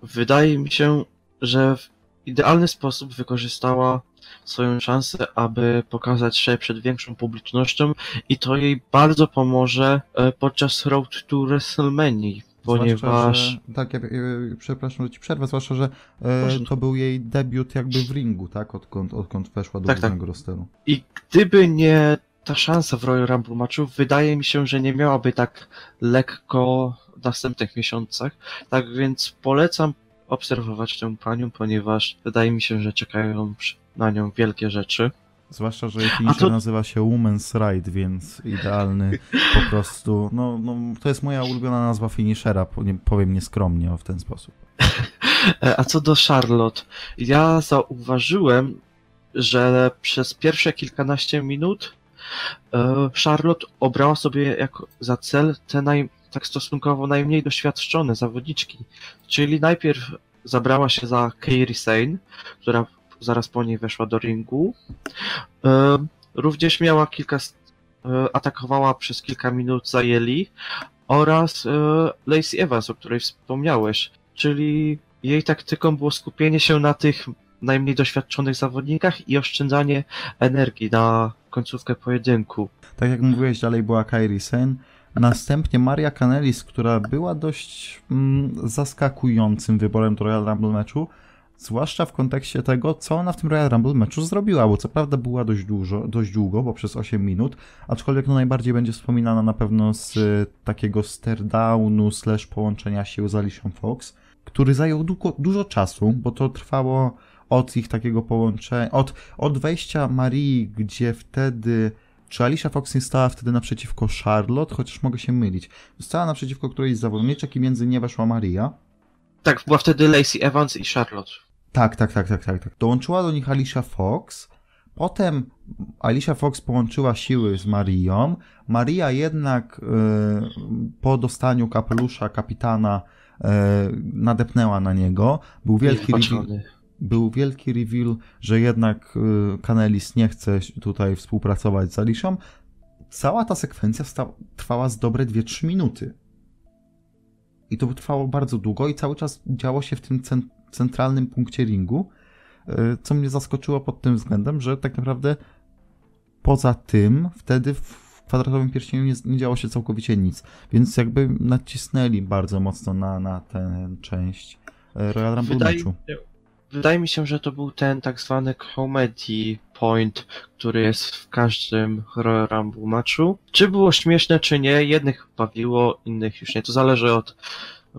wydaje mi się, że w idealny sposób wykorzystała swoją szansę, aby pokazać się przed większą publicznością i to jej bardzo pomoże e, podczas Road to WrestleMania, ponieważ... Zwłaszcza, że, tak, ja, ja, przepraszam, że ci przerwę, zwłaszcza, że e, to był jej debiut jakby w ringu, tak? Odkąd, odkąd weszła do Tak, tak. głównego rosteru. I gdyby nie ta szansa w Royal Rumble matchu, wydaje mi się, że nie miałaby tak lekko w następnych miesiącach. Tak więc polecam obserwować tę panią, ponieważ wydaje mi się, że czekają na nią wielkie rzeczy. Zwłaszcza, że jej finisher to- nazywa się Women's Ride, więc idealny po prostu. No, no, to jest moja ulubiona nazwa finishera, powiem nieskromnie o w ten sposób. A co do Charlotte, ja zauważyłem, że przez pierwsze kilkanaście minut Charlotte obrała sobie jako za cel te naj, tak stosunkowo najmniej doświadczone zawodniczki. Czyli najpierw zabrała się za Kairi Sane, która zaraz po niej weszła do ringu. E, Również miała kilka, e, atakowała przez kilka minut zajęli oraz e, Lacey Evans, o której wspomniałeś. Czyli jej taktyką było skupienie się na tych najmniej doświadczonych zawodnikach i oszczędzanie energii na końcówkę pojedynku. Tak jak mówiłeś, dalej była Kairi Sen. Następnie Maria Kanelis, która była dość mm, zaskakującym wyborem do Royal Rumble meczu, zwłaszcza w kontekście tego, co ona w tym Royal Rumble meczu zrobiła, bo co prawda była dość dużo, dość długo, bo przez 8 minut, aczkolwiek no najbardziej będzie wspominana na pewno z y, takiego stare-downu slash połączenia sił z Alicia Fox, który zajął dużo czasu, bo to trwało od ich takiego połączenia, od, od wejścia Marii, gdzie wtedy, czy Alicia Fox nie stała wtedy naprzeciwko Charlotte, chociaż mogę się mylić. Stała naprzeciwko którejś z zawodniczek i między nie weszła Maria. Tak, była wtedy Lacey Evans i Charlotte. Tak, tak, tak, tak, tak, tak. Dołączyła do nich Alicia Fox. Potem Alicia Fox połączyła siły z Marią. Maria jednak yy, po dostaniu kapelusza kapitana yy, nadepnęła na niego. Był wielki, reveal, był wielki reveal, że jednak Kanelis nie chce tutaj współpracować z Alicią. Cała ta sekwencja trwała z dobre 2-3 minuty. I to trwało bardzo długo i cały czas działo się w tym centralnym punkcie ringu, e, co mnie zaskoczyło pod tym względem, że tak naprawdę poza tym wtedy w kwadratowym pierścieniu nie, nie działo się całkowicie nic, więc jakby nacisnęli bardzo mocno na, na tę część e, Royal Rumble wydaje, meczu. Wydaje mi się, że to był ten tak zwany comedy point, który jest w każdym Royal Rumble meczu. Czy było śmieszne, czy nie, jednych bawiło, innych już nie. To zależy od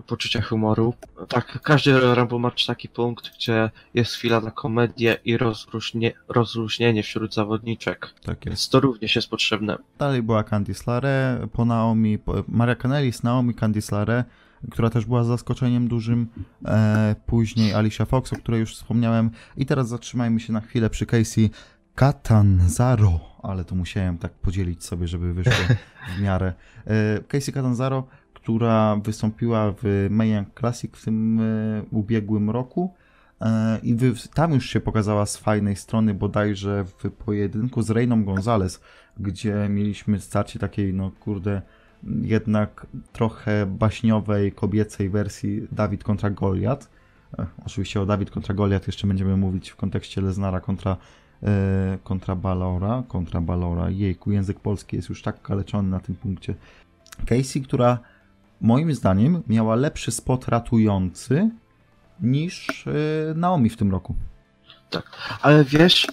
poczucia humoru. Tak, każdy Rambo ma taki punkt, gdzie jest chwila na komedię i rozluźnie, rozluźnienie wśród zawodniczek. Tak jest. Więc to również jest potrzebne. Dalej była Candice LaRe, po Naomi, po Maria Canelis, Naomi, Candice LaRe, która też była zaskoczeniem dużym. E, później Alicia Fox, o której już wspomniałem. I teraz zatrzymajmy się na chwilę przy Casey Catanzaro, ale to musiałem tak podzielić sobie, żeby wyszło w miarę. E, Casey Catanzaro która wystąpiła w Mayan Classic w tym e, ubiegłym roku. E, I tam już się pokazała z fajnej strony, bodajże w pojedynku z Reyną Gonzalez, gdzie mieliśmy starcie takiej, no kurde, jednak trochę baśniowej, kobiecej wersji Dawid kontra Goliat. E, oczywiście o Dawid kontra Goliat jeszcze będziemy mówić w kontekście Leznara kontra, kontra Balora. Kontra Balora. Jejku, język polski jest już tak kaleczony na tym punkcie. Casey, która moim zdaniem miała lepszy spot ratujący niż e, Naomi w tym roku. Tak, ale wiesz,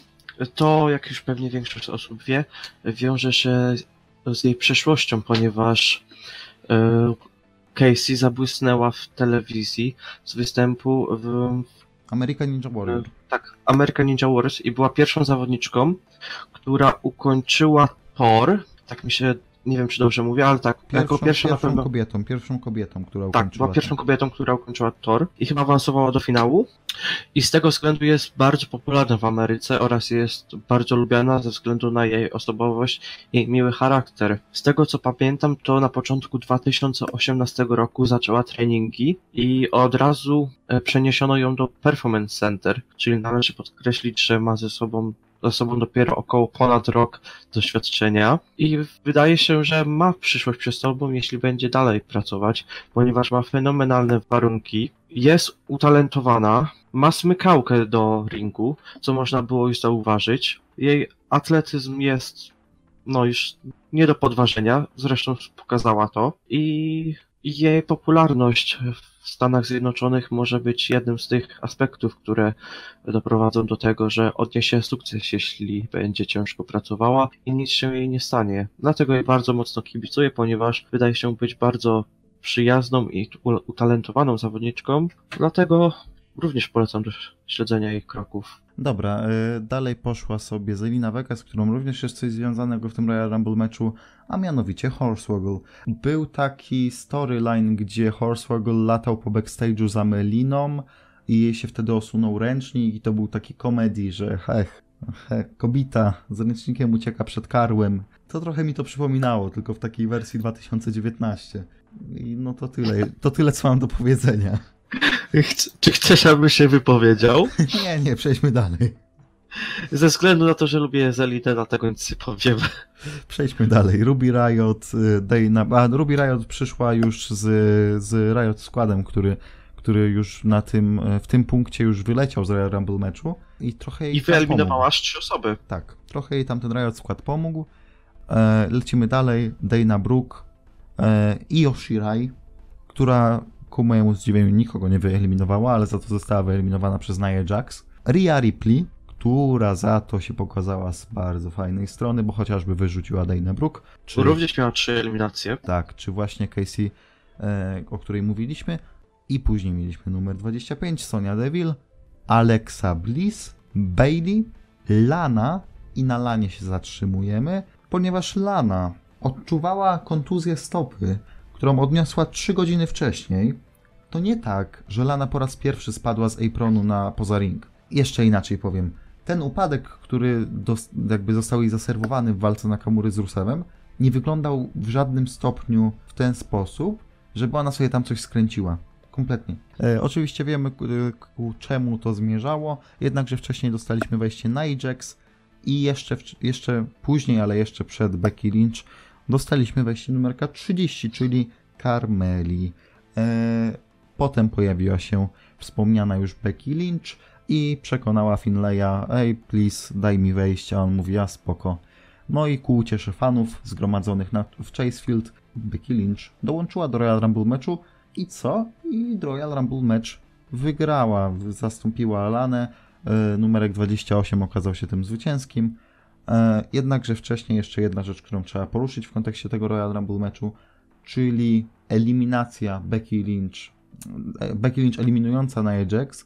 to jak już pewnie większość osób wie, wiąże się z jej przeszłością, ponieważ e, Casey zabłysnęła w telewizji z występu w American Ninja Warrior. Tak, American Ninja Warriors i była pierwszą zawodniczką, która ukończyła tor, tak mi się nie wiem czy dobrze mówię, ale tak, pierwszą, jako pierwsza pierwszą na pewno... kobietą, pierwszą kobietą, która ukończyła. Tak, była pierwszą kobietą, która ukończyła tor i chyba awansowała do finału. I z tego względu jest bardzo popularna w Ameryce oraz jest bardzo lubiana ze względu na jej osobowość i miły charakter. Z tego co pamiętam, to na początku 2018 roku zaczęła treningi i od razu e, przeniesiono ją do Performance Center, czyli należy podkreślić, że ma ze sobą za sobą dopiero około ponad rok doświadczenia. I wydaje się, że ma przyszłość przed sobą, jeśli będzie dalej pracować, ponieważ ma fenomenalne warunki, jest utalentowana, ma smykałkę do ringu, co można było już zauważyć. Jej atletyzm jest no już nie do podważenia, zresztą pokazała to. I jej popularność w Stanach Zjednoczonych może być jednym z tych aspektów, które doprowadzą do tego, że odniesie sukces, jeśli będzie ciężko pracowała i nic się jej nie stanie. Dlatego jej bardzo mocno kibicuję, ponieważ wydaje się być bardzo przyjazną i utalentowaną zawodniczką, dlatego również polecam do śledzenia jej kroków. Dobra, y, dalej poszła sobie Zelina Vega, z którą również jest coś związanego w tym Royal Rumble meczu, a mianowicie Hornswoggle. Był taki storyline, gdzie Hornswoggle latał po backstage'u za Meliną i jej się wtedy osunął ręcznik i to był taki komedii, że hech, hech, kobita z ręcznikiem ucieka przed karłem. To trochę mi to przypominało, tylko w takiej wersji 2019. I no to tyle, to tyle co mam do powiedzenia. Czy chcesz, abym się wypowiedział? Nie, nie, przejdźmy dalej. Ze względu na to, że lubię Zelitę, dlatego nic nie powiem. Przejdźmy dalej. Ruby Riot, y, Dana, a Ruby Riot przyszła już z, z Riot składem, który, który już na tym, w tym punkcie już wyleciał z Royal Rumble meczu i trochę jej I wyeliminowała aż trzy osoby. Tak, trochę jej tam ten Riot skład pomógł. E, lecimy dalej. Dana Brooke e, i Yoshirai, która ku mojemu zdziwieniu nikogo nie wyeliminowała, ale za to została wyeliminowana przez Nia Jax. Rhea Ripley, która za to się pokazała z bardzo fajnej strony, bo chociażby wyrzuciła Dana Brooke. Czy... Również miała trzy eliminacje. Tak, czy właśnie Casey, e, o której mówiliśmy. I później mieliśmy numer 25, Sonia Deville, Alexa Bliss, Bailey, Lana i na Lanie się zatrzymujemy, ponieważ Lana odczuwała kontuzję stopy, którą odniosła 3 godziny wcześniej. To nie tak, że Lana po raz pierwszy spadła z apronu na poza ring. Jeszcze inaczej powiem. Ten upadek, który jakby został jej zaserwowany w walce na Kamury z Rusewem, nie wyglądał w żadnym stopniu w ten sposób, żeby ona sobie tam coś skręciła. Kompletnie. E, oczywiście wiemy, ku, czemu to zmierzało, jednakże wcześniej dostaliśmy wejście na Ajax i jeszcze, jeszcze później, ale jeszcze przed Becky Lynch, dostaliśmy wejście numerka 30, czyli Carmeli. E, potem pojawiła się wspomniana już Becky Lynch i przekonała Finlaya, ej, please, daj mi wejść, a on mówi, spoko. No i ku uciesze fanów zgromadzonych na, w Chasefield, Becky Lynch dołączyła do Royal Rumble meczu i co? I Royal Rumble mecz wygrała, zastąpiła Alanę, e, numerek 28 okazał się tym zwycięskim. E, Jednakże wcześniej jeszcze jedna rzecz, którą trzeba poruszyć w kontekście tego Royal Rumble meczu, czyli eliminacja Becky Lynch, e, Becky Lynch eliminująca Nia Jax,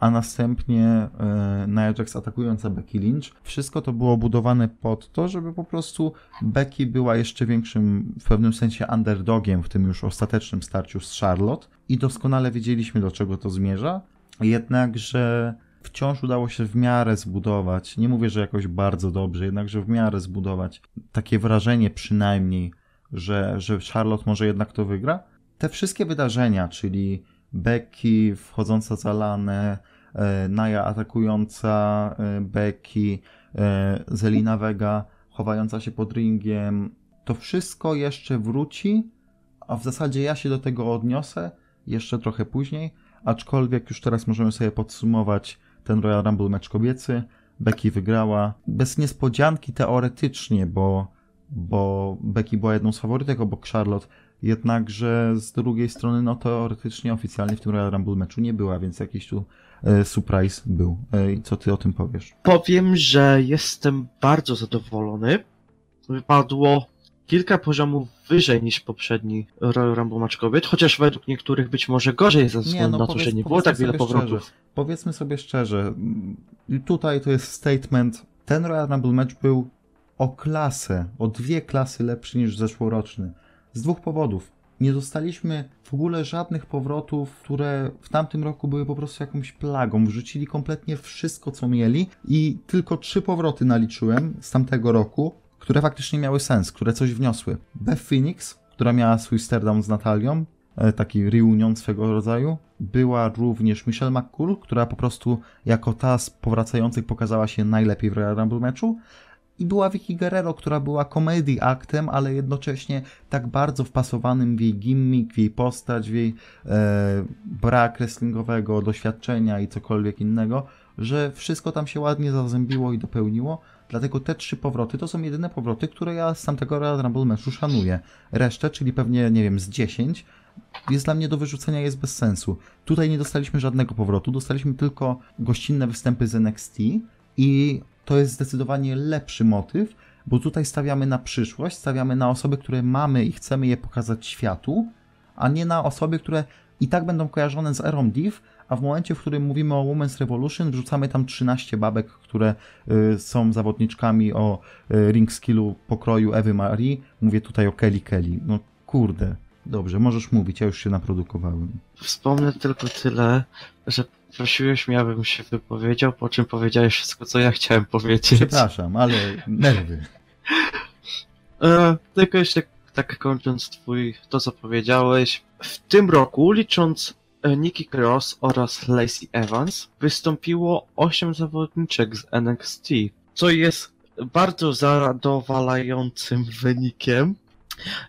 a następnie e, Nia Jax atakująca Becky Lynch. Wszystko to było budowane pod to, żeby po prostu Becky była jeszcze większym, w pewnym sensie underdogiem w tym już ostatecznym starciu z Charlotte i doskonale wiedzieliśmy, do czego to zmierza. Jednakże wciąż udało się w miarę zbudować, nie mówię, że jakoś bardzo dobrze, jednakże w miarę zbudować takie wrażenie przynajmniej, że, że Charlotte może jednak to wygra. Te wszystkie wydarzenia, czyli Becky wchodząca za Lanę, e, Naya atakująca e, Becky, e, Zelina Vega chowająca się pod ringiem, to wszystko jeszcze wróci, a w zasadzie ja się do tego odniosę jeszcze trochę później, aczkolwiek już teraz możemy sobie podsumować ten Royal Rumble mecz kobiecy. Becky wygrała bez niespodzianki teoretycznie, bo, bo Becky była jedną z faworytek obok Charlotte, jednakże z drugiej strony, no teoretycznie oficjalnie w tym Royal Rumble meczu nie była, więc jakiś tu e, surprise był. E, co ty o tym powiesz? Powiem, że jestem bardzo zadowolony. Wypadło kilka poziomów wyżej niż poprzedni Royal Rumble Match kobiet, chociaż według niektórych być może gorzej ze względu na to, że nie było tak wiele no powrotów. Szczerze, powiedzmy sobie szczerze, tutaj to jest statement, ten Royal Rumble match był o klasę, o dwie klasy lepszy niż zeszłoroczny. Z dwóch powodów. Nie dostaliśmy w ogóle żadnych powrotów, które w tamtym roku były po prostu jakąś plagą. Wrzucili kompletnie wszystko, co mieli i tylko trzy powroty naliczyłem z tamtego roku, które faktycznie miały sens, które coś wniosły. Beth Phoenix, która miała swój stare z Natalią, e, taki reunion swego rodzaju. Była również Michelle McCool, która po prostu jako ta z powracających pokazała się najlepiej w Royal Rumble meczu. I była Vicky Guerrero, która była comedy aktem, ale jednocześnie tak bardzo wpasowanym w jej gimmick, w jej postać, w jej e, brak wrestlingowego doświadczenia i cokolwiek innego, że wszystko tam się ładnie zazębiło i dopełniło. Dlatego te trzy powroty to są jedyne powroty, które ja z tamtego Royal Rumble meczu szanuję. Resztę, czyli pewnie, nie wiem, z 10, jest dla mnie do wyrzucenia, jest bez sensu. Tutaj nie dostaliśmy żadnego powrotu, dostaliśmy tylko gościnne występy z NXT i to jest zdecydowanie lepszy motyw, bo tutaj stawiamy na przyszłość, stawiamy na osoby, które mamy i chcemy je pokazać światu, a nie na osoby, które i tak będą kojarzone z erą Div, a w momencie, w którym mówimy o Women's Revolution, wrzucamy tam 13 babek, które y, są zawodniczkami o y, ring skillu pokroju Ewy Marie. Mówię tutaj o Kelly Kelly. No kurde, dobrze, możesz mówić, ja już się naprodukowałem. Wspomnę tylko tyle, że prosiłeś mnie, abym się wypowiedział, po czym powiedziałeś wszystko, co ja chciałem powiedzieć. Przepraszam, ale nerwy. E, tylko jeszcze tak kończąc twój, to co powiedziałeś. W tym roku, licząc Nikki Cross oraz Lacey Evans, wystąpiło 8 zawodniczek z NXT, co jest bardzo zadowalającym wynikiem.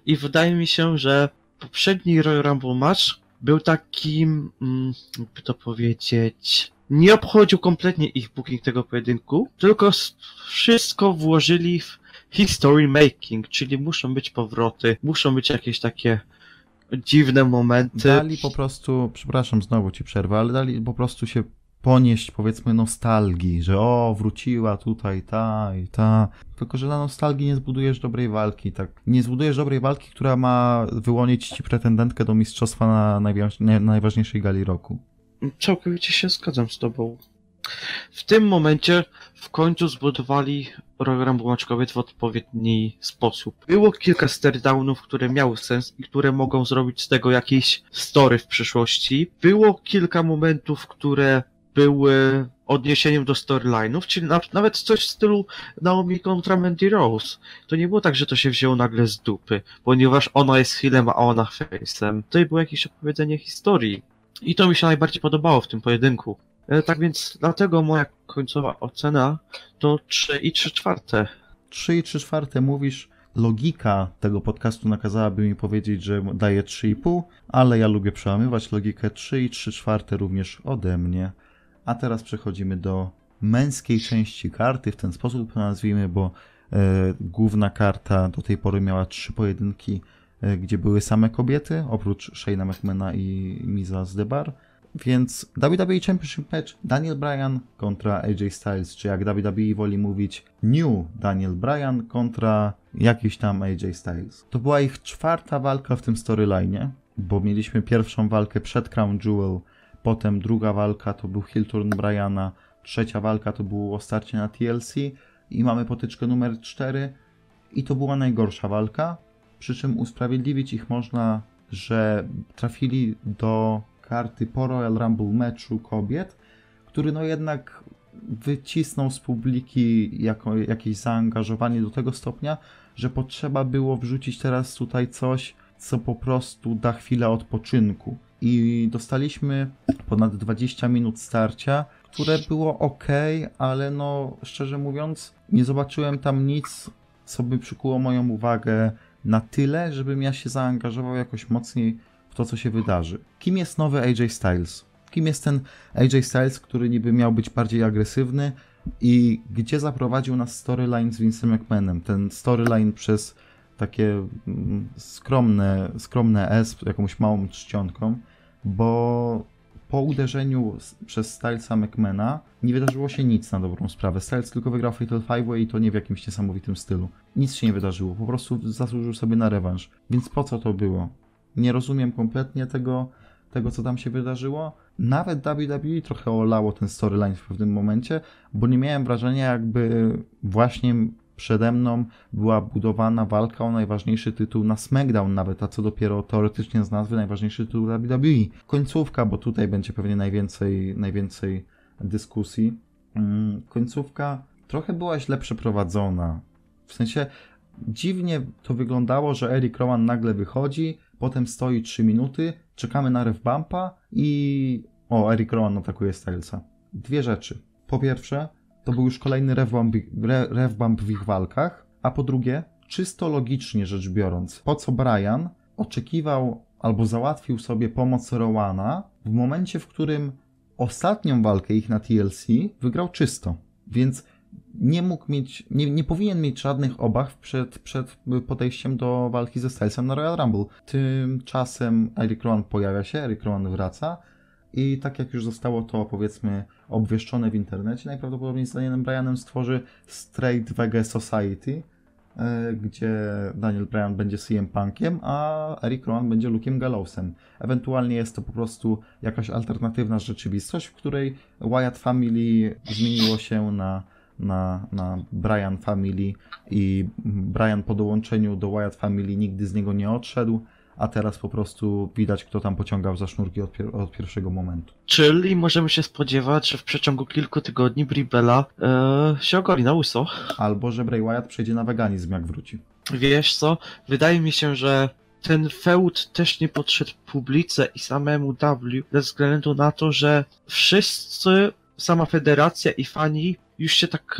I wydaje mi się, że poprzedni Royal Rumble match był takim, mm, jakby to powiedzieć, nie obchodził kompletnie ich booking tego pojedynku, tylko wszystko włożyli w history making, czyli muszą być powroty, muszą być jakieś takie dziwne momenty. Dali po prostu, przepraszam, znowu ci przerwę, ale dali po prostu się ponieść, powiedzmy, nostalgii, że o, wróciła tutaj ta i ta. Tylko, że na nostalgii nie zbudujesz dobrej walki, tak. Nie zbudujesz dobrej walki, która ma wyłonić ci pretendentkę do mistrzostwa na najważniejszej gali roku. Całkowicie się zgadzam z tobą. W tym momencie w końcu zbudowali program błączkowiec w odpowiedni sposób. Było kilka staredownów, które miały sens i które mogą zrobić z tego jakieś story w przyszłości. Było kilka momentów, które były odniesieniem do storyline'ów, czyli na, nawet coś w stylu Naomi kontra Mandy Rose. To nie było tak, że to się wzięło nagle z dupy, ponieważ ona jest healem, a ona face'em. To było jakieś opowiedzenie historii. I to mi się najbardziej podobało w tym pojedynku. E, tak więc dlatego moja końcowa ocena to 3 i 3 czwarte. 3 i 3 czwarte mówisz, logika tego podcastu nakazałaby mi powiedzieć, że daję 3,5, ale ja lubię przełamywać logikę 3 i 3 czwarte również ode mnie. A teraz przechodzimy do męskiej części karty, w ten sposób to nazwijmy, bo e, główna karta do tej pory miała trzy pojedynki, e, gdzie były same kobiety, oprócz Shayna McMahona i Miza z Debar. Więc WWE Championship Match Daniel Bryan kontra AJ Styles, czy jak WWE woli mówić New Daniel Bryan kontra jakiś tam AJ Styles. To była ich czwarta walka w tym storyline, bo mieliśmy pierwszą walkę przed Crown Jewel, potem druga walka to był heel turn Bryana, trzecia walka to było starcie na TLC i mamy potyczkę numer 4 i to była najgorsza walka, przy czym usprawiedliwić ich można, że trafili do karty po Royal Rumble meczu kobiet, który no jednak wycisnął z publiki jako, jakieś zaangażowanie do tego stopnia, że potrzeba było wrzucić teraz tutaj coś, co po prostu da chwilę odpoczynku. I dostaliśmy ponad 20 minut starcia, które było ok, ale no szczerze mówiąc, nie zobaczyłem tam nic, co by przykuło moją uwagę na tyle, żebym ja się zaangażował jakoś mocniej to, co się wydarzy. Kim jest nowy AJ Styles? Kim jest ten AJ Styles, który niby miał być bardziej agresywny i gdzie zaprowadził nas storyline z Vince'em McMahonem? Ten storyline przez takie mm, skromne, skromne S, jakąś małą czcionką, bo po uderzeniu przez Stylesa McMahona nie wydarzyło się nic na dobrą sprawę. Styles tylko wygrał Fatal Five Way i to nie w jakimś niesamowitym stylu. Nic się nie wydarzyło, po prostu zasłużył sobie na rewanż. Więc po co to było? Nie rozumiem kompletnie tego, tego, co tam się wydarzyło. Nawet WWE trochę olało ten storyline w pewnym momencie, bo nie miałem wrażenia, jakby właśnie przede mną była budowana walka o najważniejszy tytuł na SmackDown nawet, a co dopiero teoretycznie z nazwy najważniejszy tytuł WWE. Końcówka, bo tutaj będzie pewnie najwięcej, najwięcej dyskusji. Mm, końcówka trochę była źle przeprowadzona. W sensie dziwnie to wyglądało, że Eric Rowan nagle wychodzi, potem stoi 3 minuty, czekamy na rev bumpa i... O, Eric Rowan atakuje Stylesa. Dwie rzeczy. Po pierwsze, to był już kolejny rev bump, rev bump w ich walkach, a po drugie, czysto logicznie rzecz biorąc, po co Brian oczekiwał albo załatwił sobie pomoc Rowana w momencie, w którym ostatnią walkę ich na TLC wygrał czysto. Więc nie mógł mieć, nie, nie powinien mieć żadnych obaw przed, przed podejściem do walki ze Stylesem na Royal Rumble. Tymczasem Eric Rowan pojawia się, Eric Rowan wraca i tak jak już zostało to powiedzmy obwieszczone w internecie, najprawdopodobniej z Danielem Bryanem stworzy Straight Vega Society, e, gdzie Daniel Bryan będzie CM Punkiem, a Eric Rowan będzie Luke'em Gallowsem. Ewentualnie jest to po prostu jakaś alternatywna rzeczywistość, w której Wyatt Family zmieniło się na na, na Brian Family i Brian po dołączeniu do Wyatt Family nigdy z niego nie odszedł, a teraz po prostu widać, kto tam pociągał za sznurki od, pier od pierwszego momentu. Czyli możemy się spodziewać, że w przeciągu kilku tygodni Brie Bella e, się ogoli na łyso. Albo, że Bray Wyatt przejdzie na weganizm, jak wróci. Wiesz co, wydaje mi się, że ten feud też nie podszedł publice i samemu W ze względu na to, że wszyscy, sama federacja i fani już się tak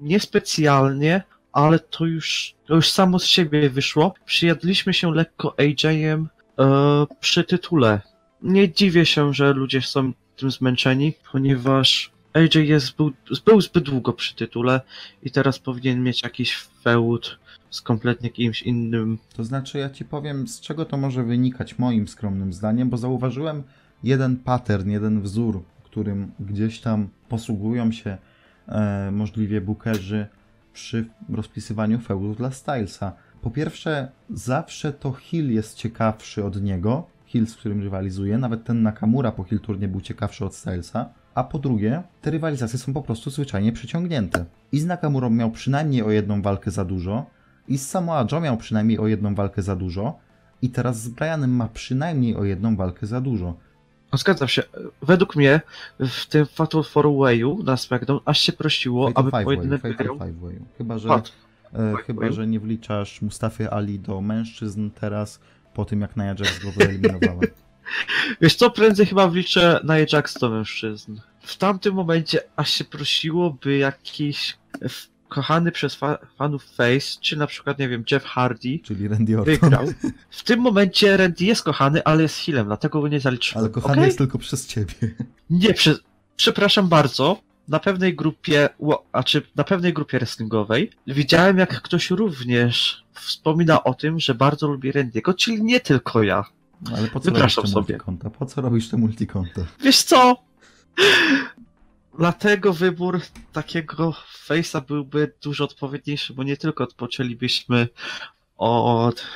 niespecjalnie, ale to już, to już samo z siebie wyszło. Przyjadliśmy się lekko AJ-em e, przy tytule. Nie dziwię się, że ludzie są tym zmęczeni, ponieważ AJ jest, był, był zbyt długo przy tytule i teraz powinien mieć jakiś feud z kompletnie kimś innym. To znaczy, ja ci powiem, z czego to może wynikać moim skromnym zdaniem, bo zauważyłem jeden pattern, jeden wzór, którym gdzieś tam posługują się e, możliwie bookerzy przy rozpisywaniu feudów dla Stylesa. Po pierwsze, zawsze to Hill jest ciekawszy od niego. heel, z którym rywalizuje. Nawet ten Nakamura po heel turnie był ciekawszy od Stylesa. A po drugie, te rywalizacje są po prostu zwyczajnie przeciągnięte. I z Nakamurą miał przynajmniej o jedną walkę za dużo, i z Samoa Joe miał przynajmniej o jedną walkę za dużo, i teraz z Brianem ma przynajmniej o jedną walkę za dużo. No, zgadzam się. Według mnie w tym Fatal Four Wayu na SmackDown aż się prosiło, Fatal aby pojedynek wygrał. Chyba, że, Fat. e, chyba, Wayu. że nie wliczasz Mustafy Ali do mężczyzn teraz, po tym jak Nia Jax go wyeliminowała. Wiesz co, prędzej chyba wliczę na Ajax do mężczyzn. W tamtym momencie aż się prosiło, by jakiś f- kochany przez fa fanów face, czy na przykład, nie wiem, Jeff Hardy Czyli Randy Orton. wygrał. W tym momencie Randy jest kochany, ale jest healem, dlatego go nie zaliczyłem. Ale kochany Okej? jest tylko przez ciebie. Nie, prze... przepraszam bardzo. Na pewnej grupie, a czy na pewnej grupie wrestlingowej widziałem, jak ktoś również wspomina o tym, że bardzo lubi Randy'ego, czyli nie tylko ja. Ale po co Wypraszam robisz te sobie. multikonta? Po co robisz te multikonta? Wiesz co? Dlatego wybór takiego face'a byłby dużo odpowiedniejszy, bo nie tylko odpoczęlibyśmy od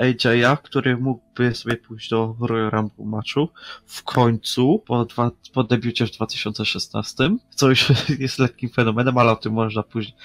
AJ'a, który mógłby sobie pójść do Royal Rumble matchu w końcu, po, dwa, po debiucie w 2016, co już jest lekkim fenomenem, ale o tym można później,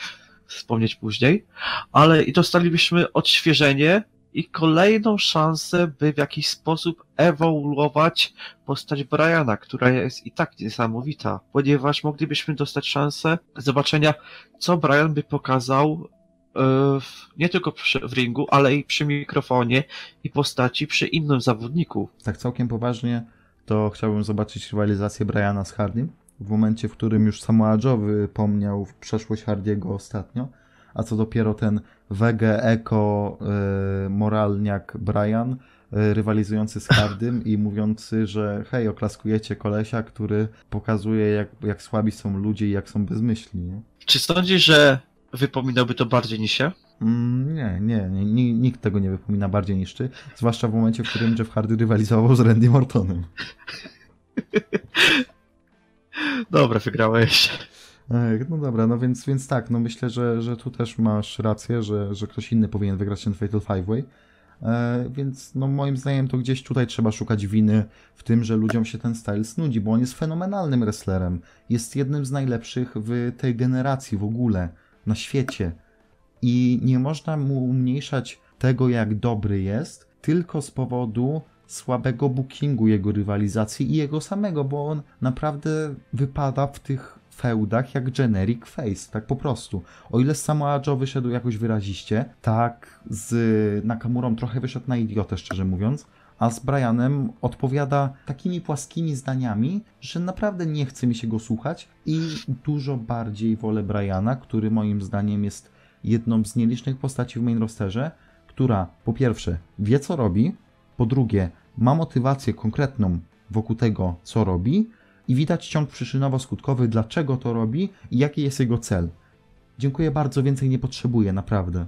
wspomnieć później, ale i dostalibyśmy odświeżenie i kolejną szansę, by w jakiś sposób ewoluować postać Briana, która jest i tak niesamowita, ponieważ moglibyśmy dostać szansę zobaczenia, co Brian by pokazał e, w, nie tylko przy, w ringu, ale i przy mikrofonie i postaci przy innym zawodniku. Tak całkiem poważnie, to chciałbym zobaczyć rywalizację Briana z Hardym. W momencie, w którym już Samoa Joe wypomniał przeszłość Hardiego ostatnio, a co dopiero ten wege, eko, e, moralniak Brian, e, rywalizujący z Hardym i mówiący, że hej, oklaskujecie kolesia, który pokazuje jak, jak słabi są ludzie i jak są bezmyślni, nie? Czy sądzisz, że wypominałby to bardziej niż się? Mm, nie, nie, nie, ni- nikt tego nie wypomina bardziej niż ty, zwłaszcza w momencie, w którym Jeff Hardy rywalizował z Randy Ortonem. Dobra, wygrałeś. No dobra, no więc, więc tak, no myślę, że, że tu też masz rację, że, że ktoś inny powinien wygrać ten Fatal Five Way. E, więc no moim zdaniem to gdzieś tutaj trzeba szukać winy w tym, że ludziom się ten style snudzi, bo on jest fenomenalnym wrestlerem. Jest jednym z najlepszych w tej generacji w ogóle, na świecie. I nie można mu umniejszać tego, jak dobry jest, tylko z powodu słabego bookingu jego rywalizacji i jego samego, bo on naprawdę wypada w tych feudach jak generic face, tak po prostu. O ile Samoa Joe wyszedł jakoś wyraziście, tak z Nakamurą trochę wyszedł na idiotę, szczerze mówiąc, a z Brianem odpowiada takimi płaskimi zdaniami, że naprawdę nie chce mi się go słuchać i dużo bardziej wolę Briana, który moim zdaniem jest jedną z nielicznych postaci w main rosterze, która po pierwsze wie co robi, po drugie ma motywację konkretną wokół tego co robi i widać ciąg przyczynowo-skutkowy dlaczego to robi i jaki jest jego cel. Dziękuję bardzo, więcej nie potrzebuję, naprawdę.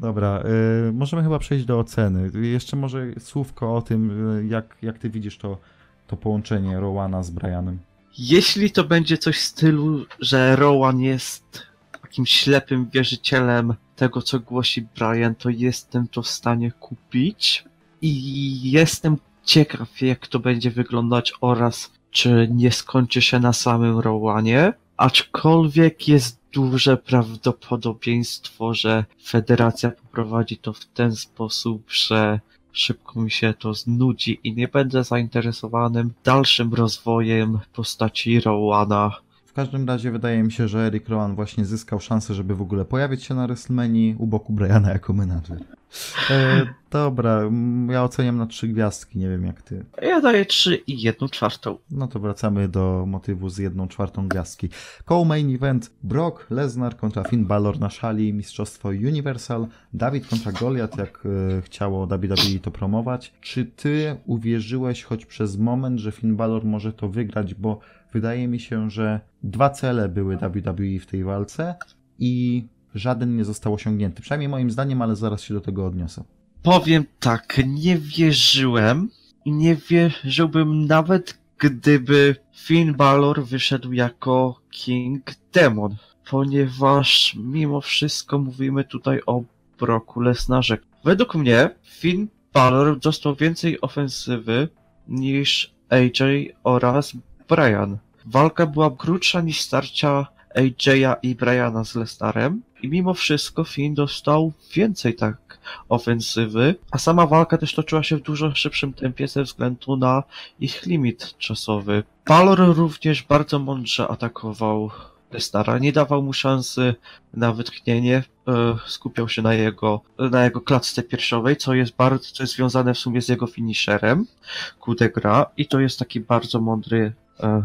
Dobra, y, możemy chyba przejść do oceny. Jeszcze może słówko o tym, y, jak, jak ty widzisz to, to połączenie Rowana z Brianem. Jeśli to będzie coś w stylu, że Rowan jest takim ślepym wierzycielem tego, co głosi Brian, to jestem to w stanie kupić i jestem ciekaw, jak to będzie wyglądać oraz czy nie skończy się na samym Rowanie, aczkolwiek jest duże prawdopodobieństwo, że federacja poprowadzi to w ten sposób, że szybko mi się to znudzi i nie będę zainteresowanym dalszym rozwojem postaci Rowana. W każdym razie wydaje mi się, że Eric Rowan właśnie zyskał szansę, żeby w ogóle pojawić się na WrestleMania u boku Briana jako menadżer. E, dobra, mm, ja oceniam na trzy gwiazdki, nie wiem jak ty. Ja daję 3 i 1 czwartą. No to wracamy do motywu z jedną czwartą gwiazdki. Co-main event Brock Lesnar kontra Finn Balor na szali Mistrzostwo Universal. Dawid kontra Goliath, jak e, chciało WWE to promować. Czy ty uwierzyłeś choć przez moment, że Finn Balor może to wygrać, bo wydaje mi się, że dwa cele były WWE w tej walce i żaden nie został osiągnięty. Przynajmniej moim zdaniem, ale zaraz się do tego odniosę. Powiem tak, nie wierzyłem i nie wierzyłbym nawet gdyby Finn Balor wyszedł jako King Demon, ponieważ mimo wszystko mówimy tutaj o Broku Lesnarze. Według mnie Finn Balor dostał więcej ofensywy niż AJ oraz Brian. Walka była krótsza niż starcia AJ'a i Briana z Lestarem i mimo wszystko Finn dostał więcej tak ofensywy, a sama walka też toczyła się w dużo szybszym tempie ze względu na ich limit czasowy. Balor również bardzo mądrze atakował Lestara, nie dawał mu szansy na wytchnienie, e, skupiał się na jego, na jego klatce piersiowej, co jest bardzo, co jest związane w sumie z jego finisherem, coup de gras, i to jest taki bardzo mądry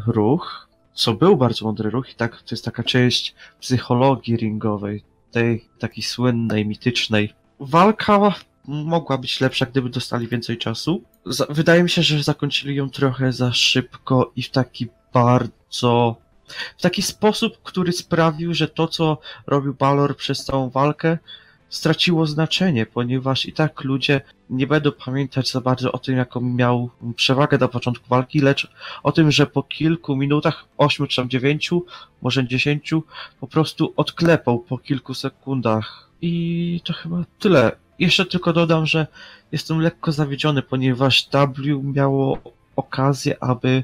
ruch, co był bardzo mądry ruch i tak, to jest taka część psychologii ringowej, tej takiej słynnej, mitycznej. Walka mogła być lepsza, gdyby dostali więcej czasu. Za- wydaje mi się, że zakończyli ją trochę za szybko i w taki bardzo w taki sposób, który sprawił, że to, co robił Balor przez całą walkę, straciło znaczenie, ponieważ i tak ludzie nie będą pamiętać za bardzo o tym, jaką miał przewagę na początku walki, lecz o tym, że po kilku minutach, 8 czy tam 9, może 10, po prostu odklepał po kilku sekundach. I to chyba tyle. Jeszcze tylko dodam, że jestem lekko zawiedziony, ponieważ W miało okazję, aby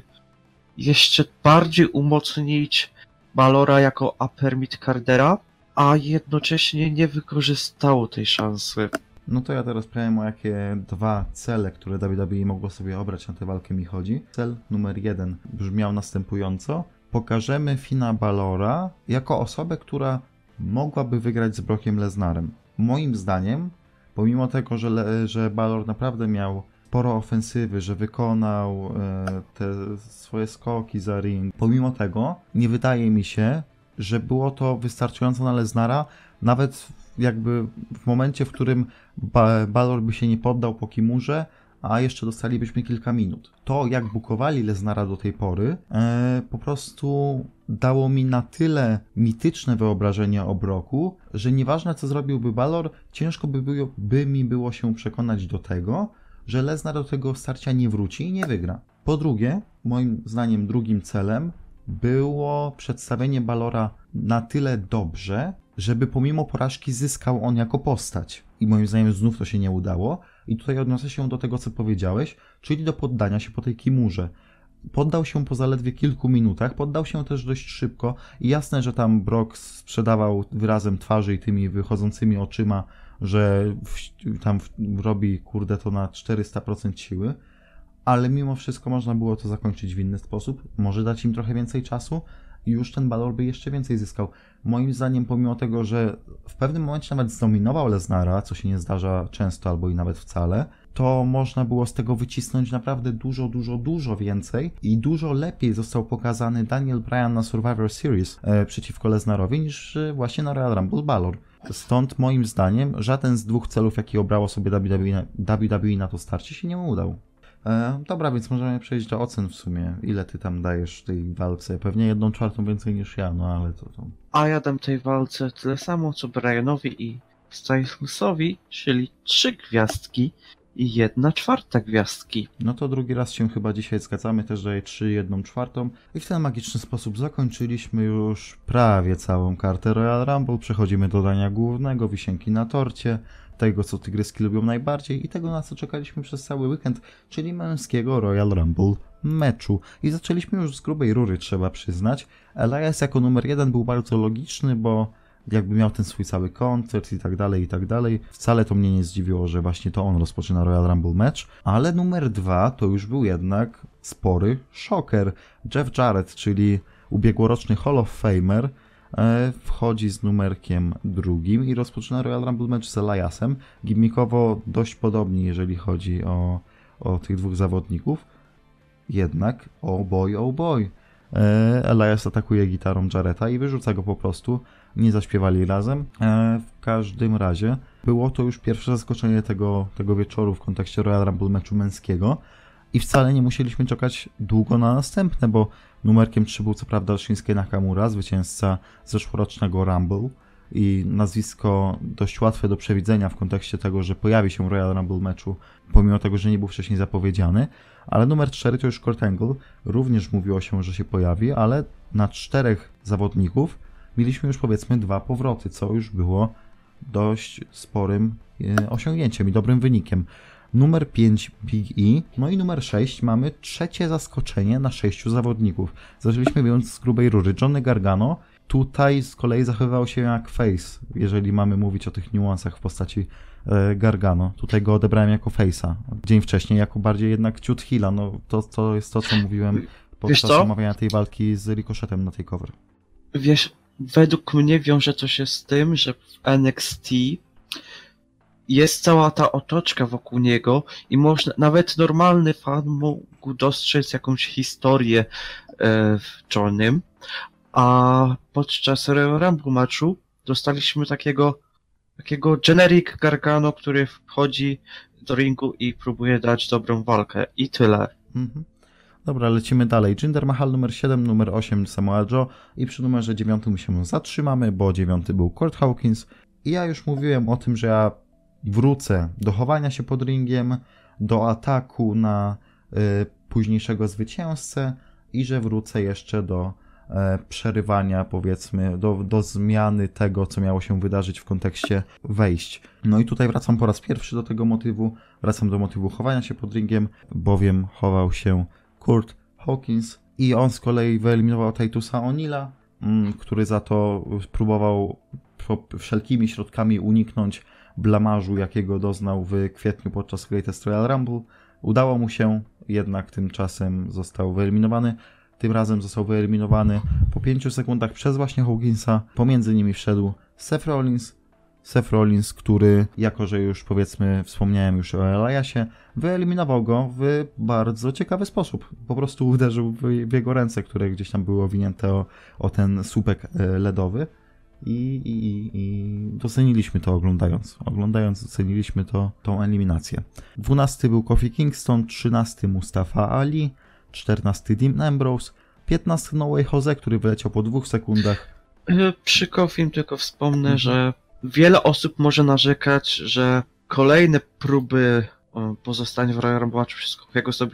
jeszcze bardziej umocnić Balora jako upper mid cardera, a jednocześnie nie wykorzystało tej szansy. No to ja teraz powiem o jakie dwa cele, które WWE mogło sobie obrać na tę walkę mi chodzi. Cel numer jeden brzmiał następująco. Pokażemy Fina Balora jako osobę, która mogłaby wygrać z Brockiem Lesnarem. Moim zdaniem, pomimo tego, że, Le- że Balor naprawdę miał sporo ofensywy, że wykonał e, te swoje skoki za ring, pomimo tego nie wydaje mi się, że było to wystarczająco na Lesnara, nawet jakby w momencie, w którym ba Balor by się nie poddał po Kimurze, a jeszcze dostalibyśmy kilka minut. To, jak bukowali Lesnara do tej pory, e, po prostu dało mi na tyle mityczne wyobrażenie o Broku, że nieważne co zrobiłby Balor, ciężko by, było, by mi było się przekonać do tego, że Lesnar do tego starcia nie wróci i nie wygra. Po drugie, moim zdaniem drugim celem było przedstawienie Balora na tyle dobrze, żeby pomimo porażki zyskał on jako postać. I moim zdaniem znów to się nie udało. I tutaj odniosę się do tego, co powiedziałeś, czyli do poddania się po tej kimurze. Poddał się po zaledwie kilku minutach, poddał się też dość szybko i jasne, że tam Brock sprzedawał wyrazem twarzy i tymi wychodzącymi oczyma, że w, tam w, robi kurde to na 400% siły, ale mimo wszystko można było to zakończyć w inny sposób, może dać im trochę więcej czasu już ten Balor by jeszcze więcej zyskał. Moim zdaniem, pomimo tego, że w pewnym momencie nawet zdominował Lesnara, co się nie zdarza często albo i nawet wcale, to można było z tego wycisnąć naprawdę dużo, dużo, dużo więcej i dużo lepiej został pokazany Daniel Bryan na Survivor Series e, przeciwko Lesnarowi niż e, właśnie na Royal Rumble Balor. Stąd moim zdaniem żaden z dwóch celów, jaki obrało sobie WWE na, WWE na to starcie się nie udał. E, dobra, więc możemy przejść do ocen w sumie. Ile ty tam dajesz tej walce? Pewnie jedną czwartą więcej niż ja, no ale to, to... A ja dam tej walce tyle samo co Brianowi i Stylesowi, czyli trzy gwiazdki i jedna czwarta gwiazdki. No to drugi raz się chyba dzisiaj zgadzamy, też daję 3, jedną czwartą. I w ten magiczny sposób zakończyliśmy już prawie całą kartę Royal Rumble. Przechodzimy do dania głównego, wisienki na torcie, tego co tygryski lubią najbardziej i tego na co czekaliśmy przez cały weekend, czyli męskiego Royal Rumble meczu. I zaczęliśmy już z grubej rury, trzeba przyznać. Elias jako numer jeden był bardzo logiczny, bo jakby miał ten swój cały koncert i tak dalej, i tak dalej. Wcale to mnie nie zdziwiło, że właśnie to on rozpoczyna Royal Rumble match, ale numer dwa to już był jednak spory szoker. Jeff Jarrett, czyli ubiegłoroczny Hall of Famer, wchodzi z numerkiem drugim i rozpoczyna Royal Rumble match z Eliasem. Gimmikowo dość podobni, jeżeli chodzi o, o tych dwóch zawodników. Jednak, oh boy, oh boy. E, Elias atakuje gitarą Jareta i wyrzuca go po prostu. Nie zaśpiewali razem. E, w każdym razie było to już pierwsze zaskoczenie tego, tego wieczoru w kontekście Royal Rumble meczu męskiego. I wcale nie musieliśmy czekać długo na następne, bo numerkiem 3 był co prawda Shinsuke Nakamura, zwycięzca zeszłorocznego Rumble i nazwisko dość łatwe do przewidzenia w kontekście tego, że pojawi się Royal Rumble meczu, pomimo tego, że nie był wcześniej zapowiedziany, ale numer 4 to już Kurt Angle, również mówiło się, że się pojawi, ale na czterech zawodników mieliśmy już powiedzmy dwa powroty, co już było dość sporym e, osiągnięciem i dobrym wynikiem. Numer 5 Big E, no i numer 6 mamy trzecie zaskoczenie na sześciu zawodników. Zaczęliśmy więc z grubej rury. Johnny Gargano tutaj z kolei zachowywał się jak face, jeżeli mamy mówić o tych niuansach w postaci e, Gargano. Tutaj go odebrałem jako face'a. Dzień wcześniej jako bardziej jednak ciut heala. No to, to jest to, co mówiłem podczas omawiania tej walki z Ricochetem na tej cover. Wiesz, według mnie wiąże to się z tym, że w NXT jest cała ta otoczka wokół niego i można, nawet normalny fan mógł dostrzec jakąś historię e, w Johnym, a podczas Rumble matchu dostaliśmy takiego takiego generic Gargano, który wchodzi do ringu i próbuje dać dobrą walkę i tyle. Mhm. Dobra, lecimy dalej. Jinder Mahal numer 7, numer 8 Samoa Joe i przy numerze 9 się zatrzymamy, bo 9 był Kurt Hawkins. I ja już mówiłem o tym, że ja wrócę do chowania się pod ringiem, do ataku na y, późniejszego zwycięzcę i że wrócę jeszcze do e, przerywania, powiedzmy, do, do zmiany tego, co miało się wydarzyć w kontekście wejść. No i tutaj wracam po raz pierwszy do tego motywu, wracam do motywu chowania się pod ringiem, bowiem chował się Kurt Hawkins i on z kolei wyeliminował Titusa Onila, mm, który za to próbował wszelkimi środkami uniknąć blamażu, jakiego doznał w kwietniu podczas Greatest Royal Rumble. Udało mu się, jednak tymczasem został wyeliminowany. Tym razem został wyeliminowany po 5 sekundach przez właśnie Hawkinsa. Pomiędzy nimi wszedł Seth Rollins. Seth Rollins, który, jako że już powiedzmy wspomniałem już o Eliasie, wyeliminował go w bardzo ciekawy sposób. Po prostu uderzył w, w jego ręce, które gdzieś tam były owinięte o, o ten słupek e, ledowy. I, i, i- doceniliśmy to oglądając. Oglądając doceniliśmy to, tą eliminację. 12 był Kofi Kingston, 13 Mustafa Ali, 14 Dean Ambrose, 15 No Way Jose, który wyleciał po dwóch sekundach. E, Przy Kofim tylko wspomnę, Mhm. że wiele osób może narzekać, że kolejne próby o, pozostania w Royal Rumble matchu przez Kofiego są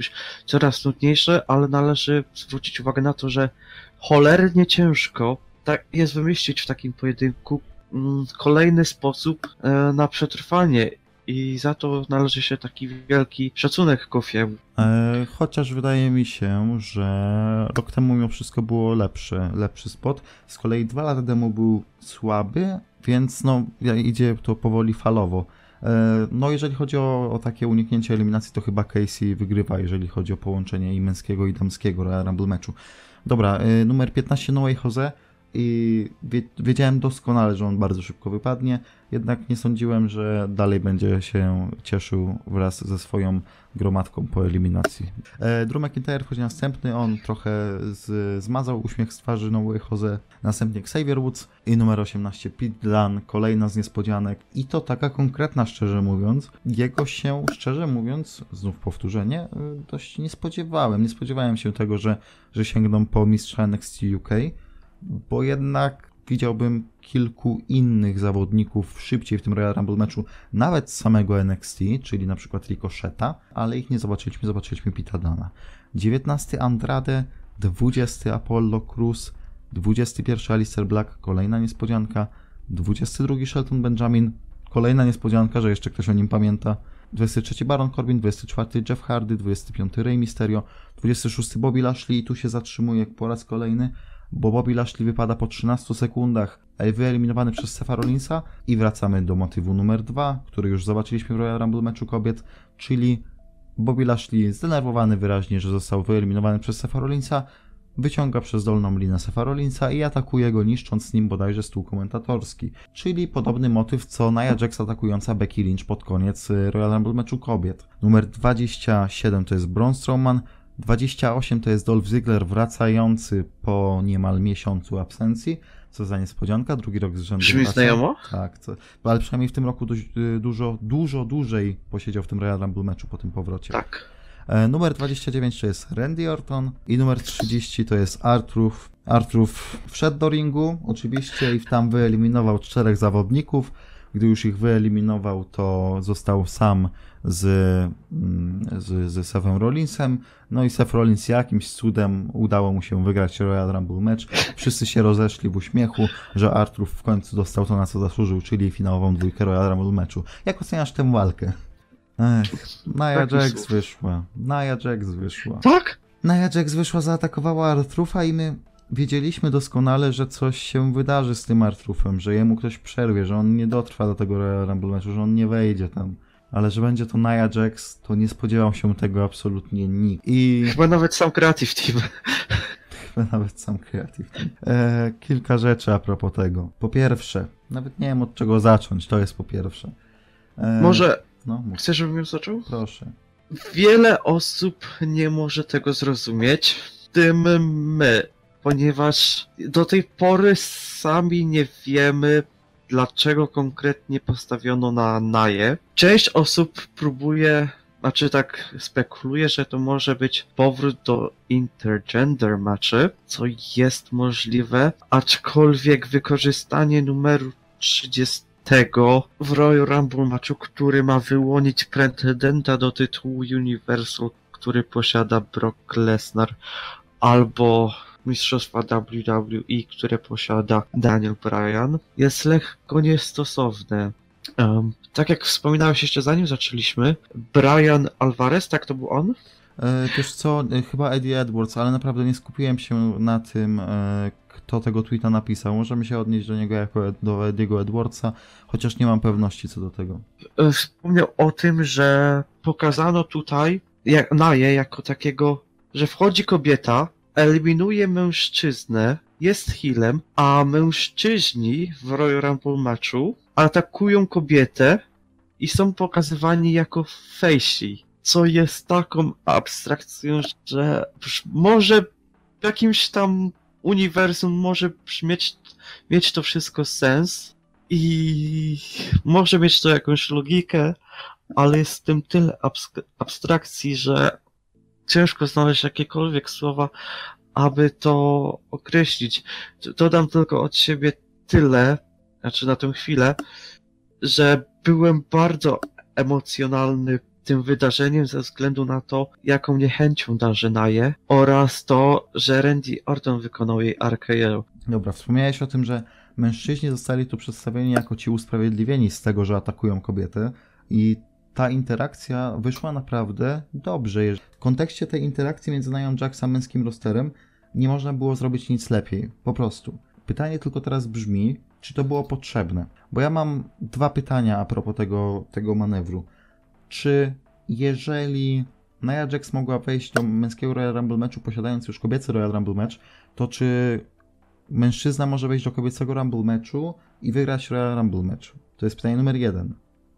coraz nudniejsze, ale należy zwrócić uwagę na to, że cholernie ciężko tak jest wymyślić w takim pojedynku mm, kolejny sposób e, na przetrwanie i za to należy się taki wielki szacunek Kofiemu. E, chociaż wydaje mi się, że rok temu mimo wszystko było lepszy, lepszy spot. Z kolei dwa lata temu był słaby, więc no idzie to powoli falowo. E, no jeżeli chodzi o, o takie uniknięcie eliminacji, to chyba Casey wygrywa, jeżeli chodzi o połączenie i męskiego i damskiego Rumble meczu. Dobra, e, numer 15 No Way Jose i wie, wiedziałem doskonale, że on bardzo szybko wypadnie, jednak nie sądziłem, że dalej będzie się cieszył wraz ze swoją gromadką po eliminacji. E, Drew McIntyre wchodzi następny, on trochę z, zmazał uśmiech z twarzy No Way Jose, następnie Xavier Woods i numer 18 Pete Dunne, kolejna z niespodzianek i to taka konkretna szczerze mówiąc. Jego się szczerze mówiąc, znów powtórzenie, y, dość nie spodziewałem. Nie spodziewałem się tego, że, że sięgną po mistrza NXT UK, bo jednak widziałbym kilku innych zawodników szybciej w tym Royal Rumble meczu, nawet samego NXT, czyli na przykład Ricocheta, ale ich nie zobaczyliśmy, zobaczyliśmy Pita Dana. 19 Andrade, 20 Apollo Cruz, 21 Alistair Black, kolejna niespodzianka, 22 Shelton Benjamin, kolejna niespodzianka, że jeszcze ktoś o nim pamięta, 23 Baron Corbin, 24 Jeff Hardy, 25 Rey Mysterio, 26 Bobby Lashley i tu się zatrzymuje po raz kolejny, bo Bobby Lashley wypada po 13 sekundach, wyeliminowany przez Sefa Rollinsa i wracamy do motywu numer 2, który już zobaczyliśmy w Royal Rumble meczu kobiet, czyli Bobby Lashley zdenerwowany wyraźnie, że został wyeliminowany przez Sefa Rollinsa, wyciąga przez dolną linę Sefa Rollinsa i atakuje go niszcząc nim bodajże stół komentatorski. Czyli podobny motyw co Nia Jax atakująca Becky Lynch pod koniec y, Royal Rumble meczu kobiet. Numer 27 to jest Braun Strowman, 28 to jest Dolph Ziggler wracający po niemal miesiącu absencji. Co za niespodzianka, drugi rok z rzędu. Brzmi znajomo? Tak, co, ale przynajmniej w tym roku dość, y, dużo, dużo dłużej posiedział w tym Royal Rumble meczu po tym powrocie. Tak. E, Numer 29 to jest Randy Orton i numer 30 to jest Artruf. Artruf wszedł do ringu oczywiście i tam wyeliminował czterech zawodników. Gdy już ich wyeliminował, to został sam z, mm, z, z Sefem Rollinsem. No i Seth Rollins jakimś cudem udało mu się wygrać Royal Rumble match. Wszyscy się rozeszli w uśmiechu, że Artruf w końcu dostał to, na co zasłużył, czyli finałową dwójkę Royal Rumble meczu. Jak oceniasz tę walkę? Ech, Nia Takich Jax wyszła. Nia Jax wyszła. Tak? Nia Jax wyszła, zaatakowała Artrufa i my wiedzieliśmy doskonale, że coś się wydarzy z tym Artrufem, że jemu ktoś przerwie, że on nie dotrwa do tego Royal Rumble meczu, że on nie wejdzie tam. Ale że będzie to Nia Jax, to nie spodziewał się tego absolutnie nikt. I Chyba nawet sam Creative Team. chyba nawet sam Creative Team. E, kilka rzeczy a propos tego. Po pierwsze, nawet nie wiem od czego zacząć, to jest po pierwsze. E, Może No, mów, chcesz, żebym ją zaczął? proszę. Wiele osób nie może tego zrozumieć, w tym my, ponieważ do tej pory sami nie wiemy, dlaczego konkretnie postawiono na Naję. Część osób próbuje, znaczy tak spekuluje, że to może być powrót do intergender matchy, co jest możliwe, aczkolwiek wykorzystanie numeru 30 w Royal Rumble matchu, który ma wyłonić pretendenta do tytułu Universal, który posiada Brock Lesnar, albo Mistrzostwa WWE, które posiada Daniel Bryan, jest lekko niestosowne. Um, tak jak wspominałeś jeszcze zanim zaczęliśmy, Brian Alvarez, tak to był on? E, wiesz co, e, chyba Eddie Edwards, ale naprawdę nie skupiłem się na tym, e, kto tego tweeta napisał. Możemy się odnieść do niego jako do Ediego Edwardsa, chociaż nie mam pewności co do tego. E, Wspomniał o tym, że pokazano tutaj jak, Naję jako takiego, że wchodzi kobieta, eliminuje mężczyznę, jest healem, a mężczyźni w Royal Rumble matchu atakują kobietę i są pokazywani jako facey, co jest taką abstrakcją, że może w jakimś tam uniwersum może brzmieć, mieć to wszystko sens i może mieć to jakąś logikę, ale jest w tym tyle abstrakcji, że ciężko znaleźć jakiekolwiek słowa, aby to określić. Dodam tylko od siebie tyle, znaczy na tę chwilę, że byłem bardzo emocjonalny tym wydarzeniem ze względu na to, jaką niechęcią darzy Naję oraz to, że Randy Orton wykonał jej RKO. Dobra, wspomniałeś o tym, że mężczyźni zostali tu przedstawieni jako ci usprawiedliwieni z tego, że atakują kobiety i ta interakcja wyszła naprawdę dobrze. W kontekście tej interakcji między Nia Jax a męskim rosterem nie można było zrobić nic lepiej. Po prostu. Pytanie tylko teraz brzmi, czy to było potrzebne? Bo ja mam dwa pytania a propos tego, tego manewru. Czy jeżeli Nia Jax mogła wejść do męskiego Royal Rumble meczu posiadając już kobiecy Royal Rumble match, to czy mężczyzna może wejść do kobiecego Rumble meczu i wygrać Royal Rumble mecz? To jest pytanie numer jeden,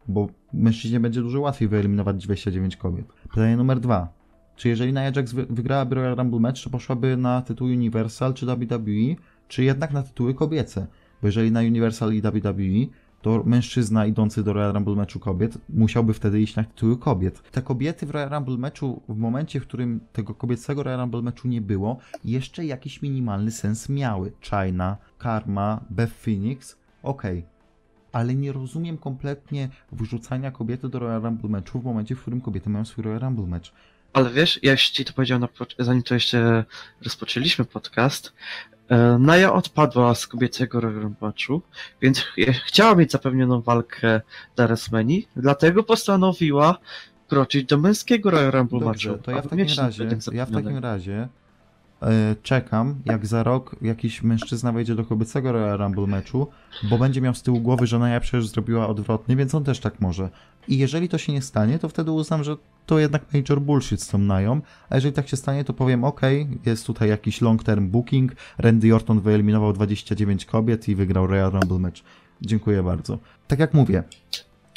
bo mężczyźnie będzie dużo łatwiej wyeliminować 29 kobiet. Pytanie numer dwa. Czy jeżeli Nia Jax wy- wygrałaby Royal Rumble mecz, to poszłaby na tytuł Universal czy WWE, czy jednak na tytuły kobiece? Bo jeżeli na Universal i WWE, to mężczyzna idący do Royal Rumble meczu kobiet musiałby wtedy iść na tytuły kobiet. Te kobiety w Royal Rumble meczu, w momencie, w którym tego kobiecego Royal Rumble meczu nie było, jeszcze jakiś minimalny sens miały. China, Karma, Beth Phoenix, okej. Ale nie rozumiem kompletnie wrzucania kobiety do Royal Rumble meczu w momencie, w którym kobiety mają swój Royal Rumble mecz. Ale wiesz, ja już ci to powiedziałem, zanim to jeszcze rozpoczęliśmy podcast, e, Naja odpadła z kobiecego matchu, więc ch- chciała mieć zapewnioną walkę na WrestleMania, dlatego postanowiła kroczyć do męskiego Royal Rumble Dobrze, to ja w takim razie, ja w takim razie czekam, jak za rok jakiś mężczyzna wejdzie do kobiecego Royal Rumble meczu, bo będzie miał z tyłu głowy, że Naja przecież zrobiła odwrotnie, więc on też tak może. I jeżeli to się nie stanie, to wtedy uznam, że to jednak major bullshit z tą Nają, a jeżeli tak się stanie, to powiem, ok, jest tutaj jakiś long term booking, Randy Orton wyeliminował 29 kobiet i wygrał Royal Rumble match. Dziękuję bardzo. Tak jak mówię,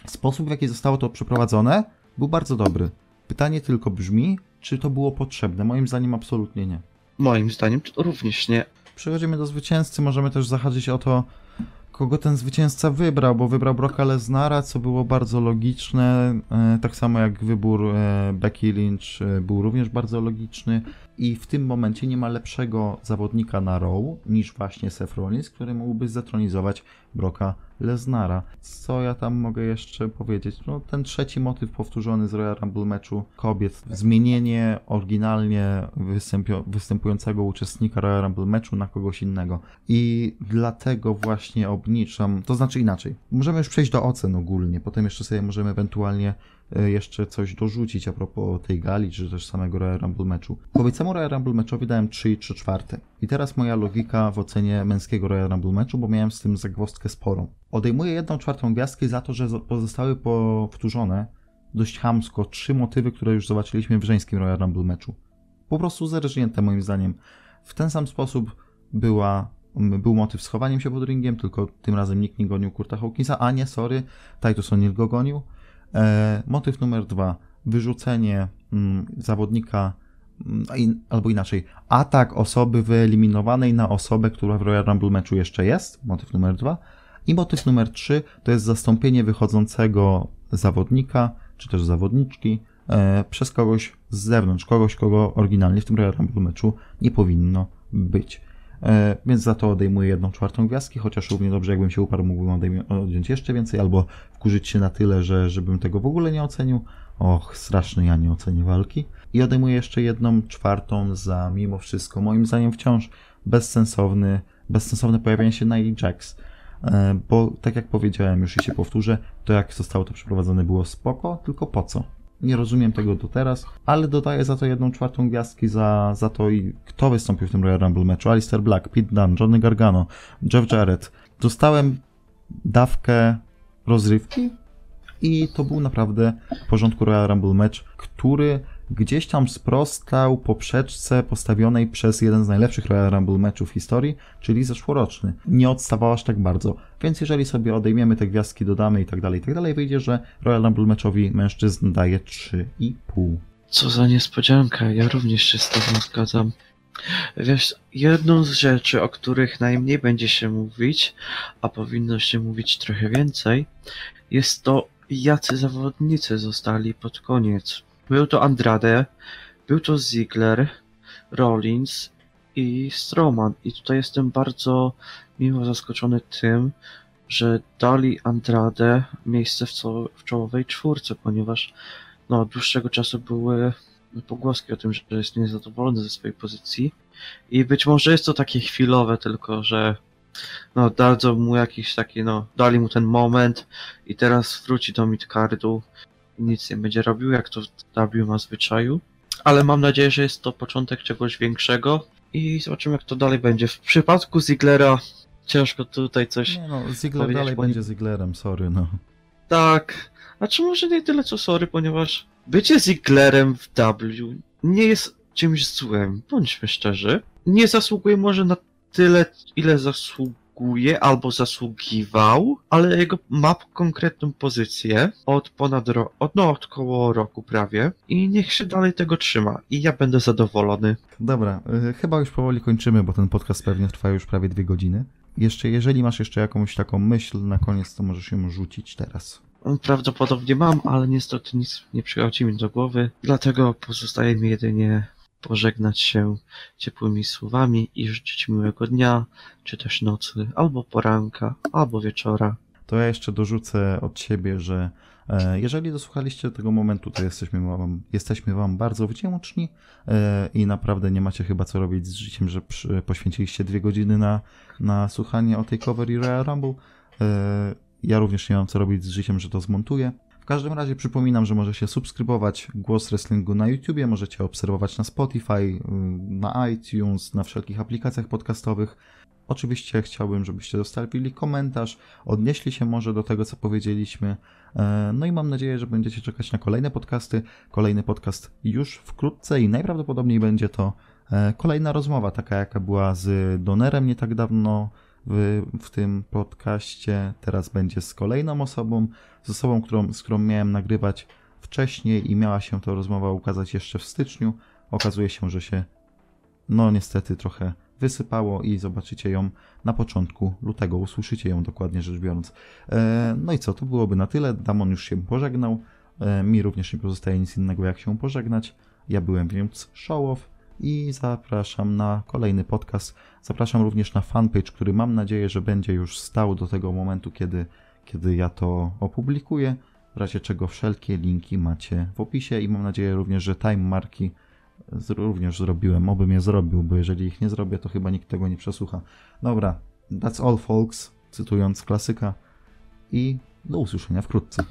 sposób w jaki zostało to przeprowadzone był bardzo dobry. Pytanie tylko brzmi, czy to było potrzebne? Moim zdaniem absolutnie nie. Moim zdaniem również nie. Przechodzimy do zwycięzcy, możemy też zahaczyć o to, kogo ten zwycięzca wybrał, bo wybrał Brocka Lesnara, co było bardzo logiczne, e, tak samo jak wybór e, Becky Lynch e, był również bardzo logiczny i w tym momencie nie ma lepszego zawodnika na Raw niż właśnie Seth Rollins, który mógłby zatronizować Brocka Lesnara. Co ja tam mogę jeszcze powiedzieć? No ten trzeci motyw powtórzony z Royal Rumble meczu kobiet, zmienienie oryginalnie występującego uczestnika Royal Rumble meczu na kogoś innego. I dlatego właśnie obniczam, to znaczy inaczej. Możemy już przejść do ocen ogólnie, potem jeszcze sobie możemy ewentualnie jeszcze coś dorzucić a propos tej gali, czy też samego Royal Rumble meczu. Kobiecemu Royal Rumble meczowi dałem 3,3 czwarte. I teraz moja logika w ocenie męskiego Royal Rumble meczu, bo miałem z tym zagwozdkę sporą. Odejmuję jedną czwartą gwiazdkę za to, że pozostały powtórzone dość hamsko trzy motywy, które już zobaczyliśmy w żeńskim Royal Rumble meczu. Po prostu zerżnięte moim zdaniem. W ten sam sposób była był motyw z chowaniem się pod ringiem, tylko tym razem nikt nie gonił Kurta Hawkinsa, a nie, sorry, Titus O'Neill go gonił. E, motyw numer dwa, wyrzucenie mm, zawodnika, mm, albo inaczej, atak osoby wyeliminowanej na osobę, która w Royal Rumble meczu jeszcze jest, motyw numer dwa. I motyw numer trzy to jest zastąpienie wychodzącego zawodnika, czy też zawodniczki, e, przez kogoś z zewnątrz, kogoś, kogo oryginalnie w tym Royal Rumble meczu nie powinno być. E, więc za to odejmuję jedną czwartą gwiazdki, chociaż równie dobrze jakbym się uparł, mógłbym odjąć jeszcze więcej, albo wkurzyć się na tyle, że żebym tego w ogóle nie ocenił. Och, straszny ja nie ocenię walki. I odejmuję jeszcze jedną czwartą za mimo wszystko, moim zdaniem wciąż bezsensowny, bezsensowne pojawienie się na Jax. E, bo tak jak powiedziałem już i się powtórzę, to jak zostało to przeprowadzone było spoko, tylko po co? Nie rozumiem tego do teraz, ale dodaję za to jedną czwartą gwiazdki za, za to, kto wystąpił w tym Royal Rumble meczu. Alistair Black, Pete Dunne, Johnny Gargano, Jeff Jarrett. Dostałem dawkę rozrywki i to był naprawdę w porządku Royal Rumble mecz, który gdzieś tam sprostał poprzeczce postawionej przez jeden z najlepszych Royal Rumble meczów historii, czyli zeszłoroczny. Nie odstawał aż tak bardzo. Więc jeżeli sobie odejmiemy te gwiazdki, dodamy i tak dalej, i tak dalej, wyjdzie, że Royal Rumble meczowi mężczyzn daje 3,5. Co za niespodzianka, ja również się z tobą zgadzam. Wiesz, jedną z rzeczy, o których najmniej będzie się mówić, a powinno się mówić trochę więcej, jest to, jacy zawodnicy zostali pod koniec był to Andrade, był to Ziggler, Rollins i Strowman. I tutaj jestem bardzo miło zaskoczony tym, że dali Andrade miejsce w, co, w czołowej czwórce, ponieważ no, od dłuższego czasu były pogłoski o tym, że jest niezadowolony ze swojej pozycji. I być może jest to takie chwilowe tylko, że no, dadzą mu jakiś taki, no, dali mu ten moment i teraz wróci do midcardu nic nie będzie robił, jak to w W ma zwyczaju. Ale mam nadzieję, że jest to początek czegoś większego i zobaczymy, jak to dalej będzie. W przypadku Ziglera ciężko tutaj coś. Nie no, Ziggler dalej bo... będzie Ziglerem, sorry, no. Tak. A czy może nie tyle co sorry, ponieważ bycie Ziglerem w W nie jest czymś złym, bądźmy szczerzy. Nie zasługuje może na tyle, ile zasługuje zasługuje albo zasługiwał, ale jego ma konkretną pozycję od ponad ro- od, no, od koło roku prawie i niech się dalej tego trzyma i ja będę zadowolony. Dobra, y, chyba już powoli kończymy, bo ten podcast pewnie trwa już prawie dwie godziny. Jeszcze, jeżeli masz jeszcze jakąś taką myśl na koniec, to możesz ją rzucić teraz. Prawdopodobnie mam, ale niestety nic nie przychodzi mi do głowy, dlatego pozostaje mi jedynie pożegnać się ciepłymi słowami i życzyć miłego dnia, czy też nocy, albo poranka, albo wieczora. To ja jeszcze dorzucę od siebie, że e, jeżeli dosłuchaliście tego momentu, to jesteśmy wam, jesteśmy wam bardzo wdzięczni e, i naprawdę nie macie chyba co robić z życiem, że poświęciliście dwie godziny na, na słuchanie o tej cover i Royal Rumble. E, ja również nie mam co robić z życiem, że to zmontuję każdym razie przypominam, że możecie subskrybować Głos Wrestlingu na YouTubie, możecie obserwować na Spotify, na iTunes, na wszelkich aplikacjach podcastowych. Oczywiście chciałbym, żebyście zostawili komentarz, odnieśli się może do tego, co powiedzieliśmy. E, no i mam nadzieję, że będziecie czekać na kolejne podcasty. Kolejny podcast już wkrótce i najprawdopodobniej będzie to e, kolejna rozmowa, taka jaka była z Donerem nie tak dawno w, w tym podcaście. Teraz będzie z kolejną osobą, z osobą, którą, z którą miałem nagrywać wcześniej i miała się ta rozmowa ukazać jeszcze w styczniu. Okazuje się, że się, no niestety, trochę wysypało i zobaczycie ją na początku lutego. Usłyszycie ją dokładnie rzecz biorąc. E, no i co, to byłoby na tyle. Damon już się pożegnał. E, mi również nie pozostaje nic innego, jak się pożegnać. Ja byłem więc Showoff i zapraszam na kolejny podcast. Zapraszam również na fanpage, który mam nadzieję, że będzie już stał do tego momentu, kiedy, kiedy ja to opublikuję. W razie czego wszelkie linki macie w opisie i mam nadzieję również, że time marki również zrobiłem, obym je zrobił, bo jeżeli ich nie zrobię, to chyba nikt tego nie przesłucha. Dobra, that's all folks, cytując klasyka i do usłyszenia wkrótce.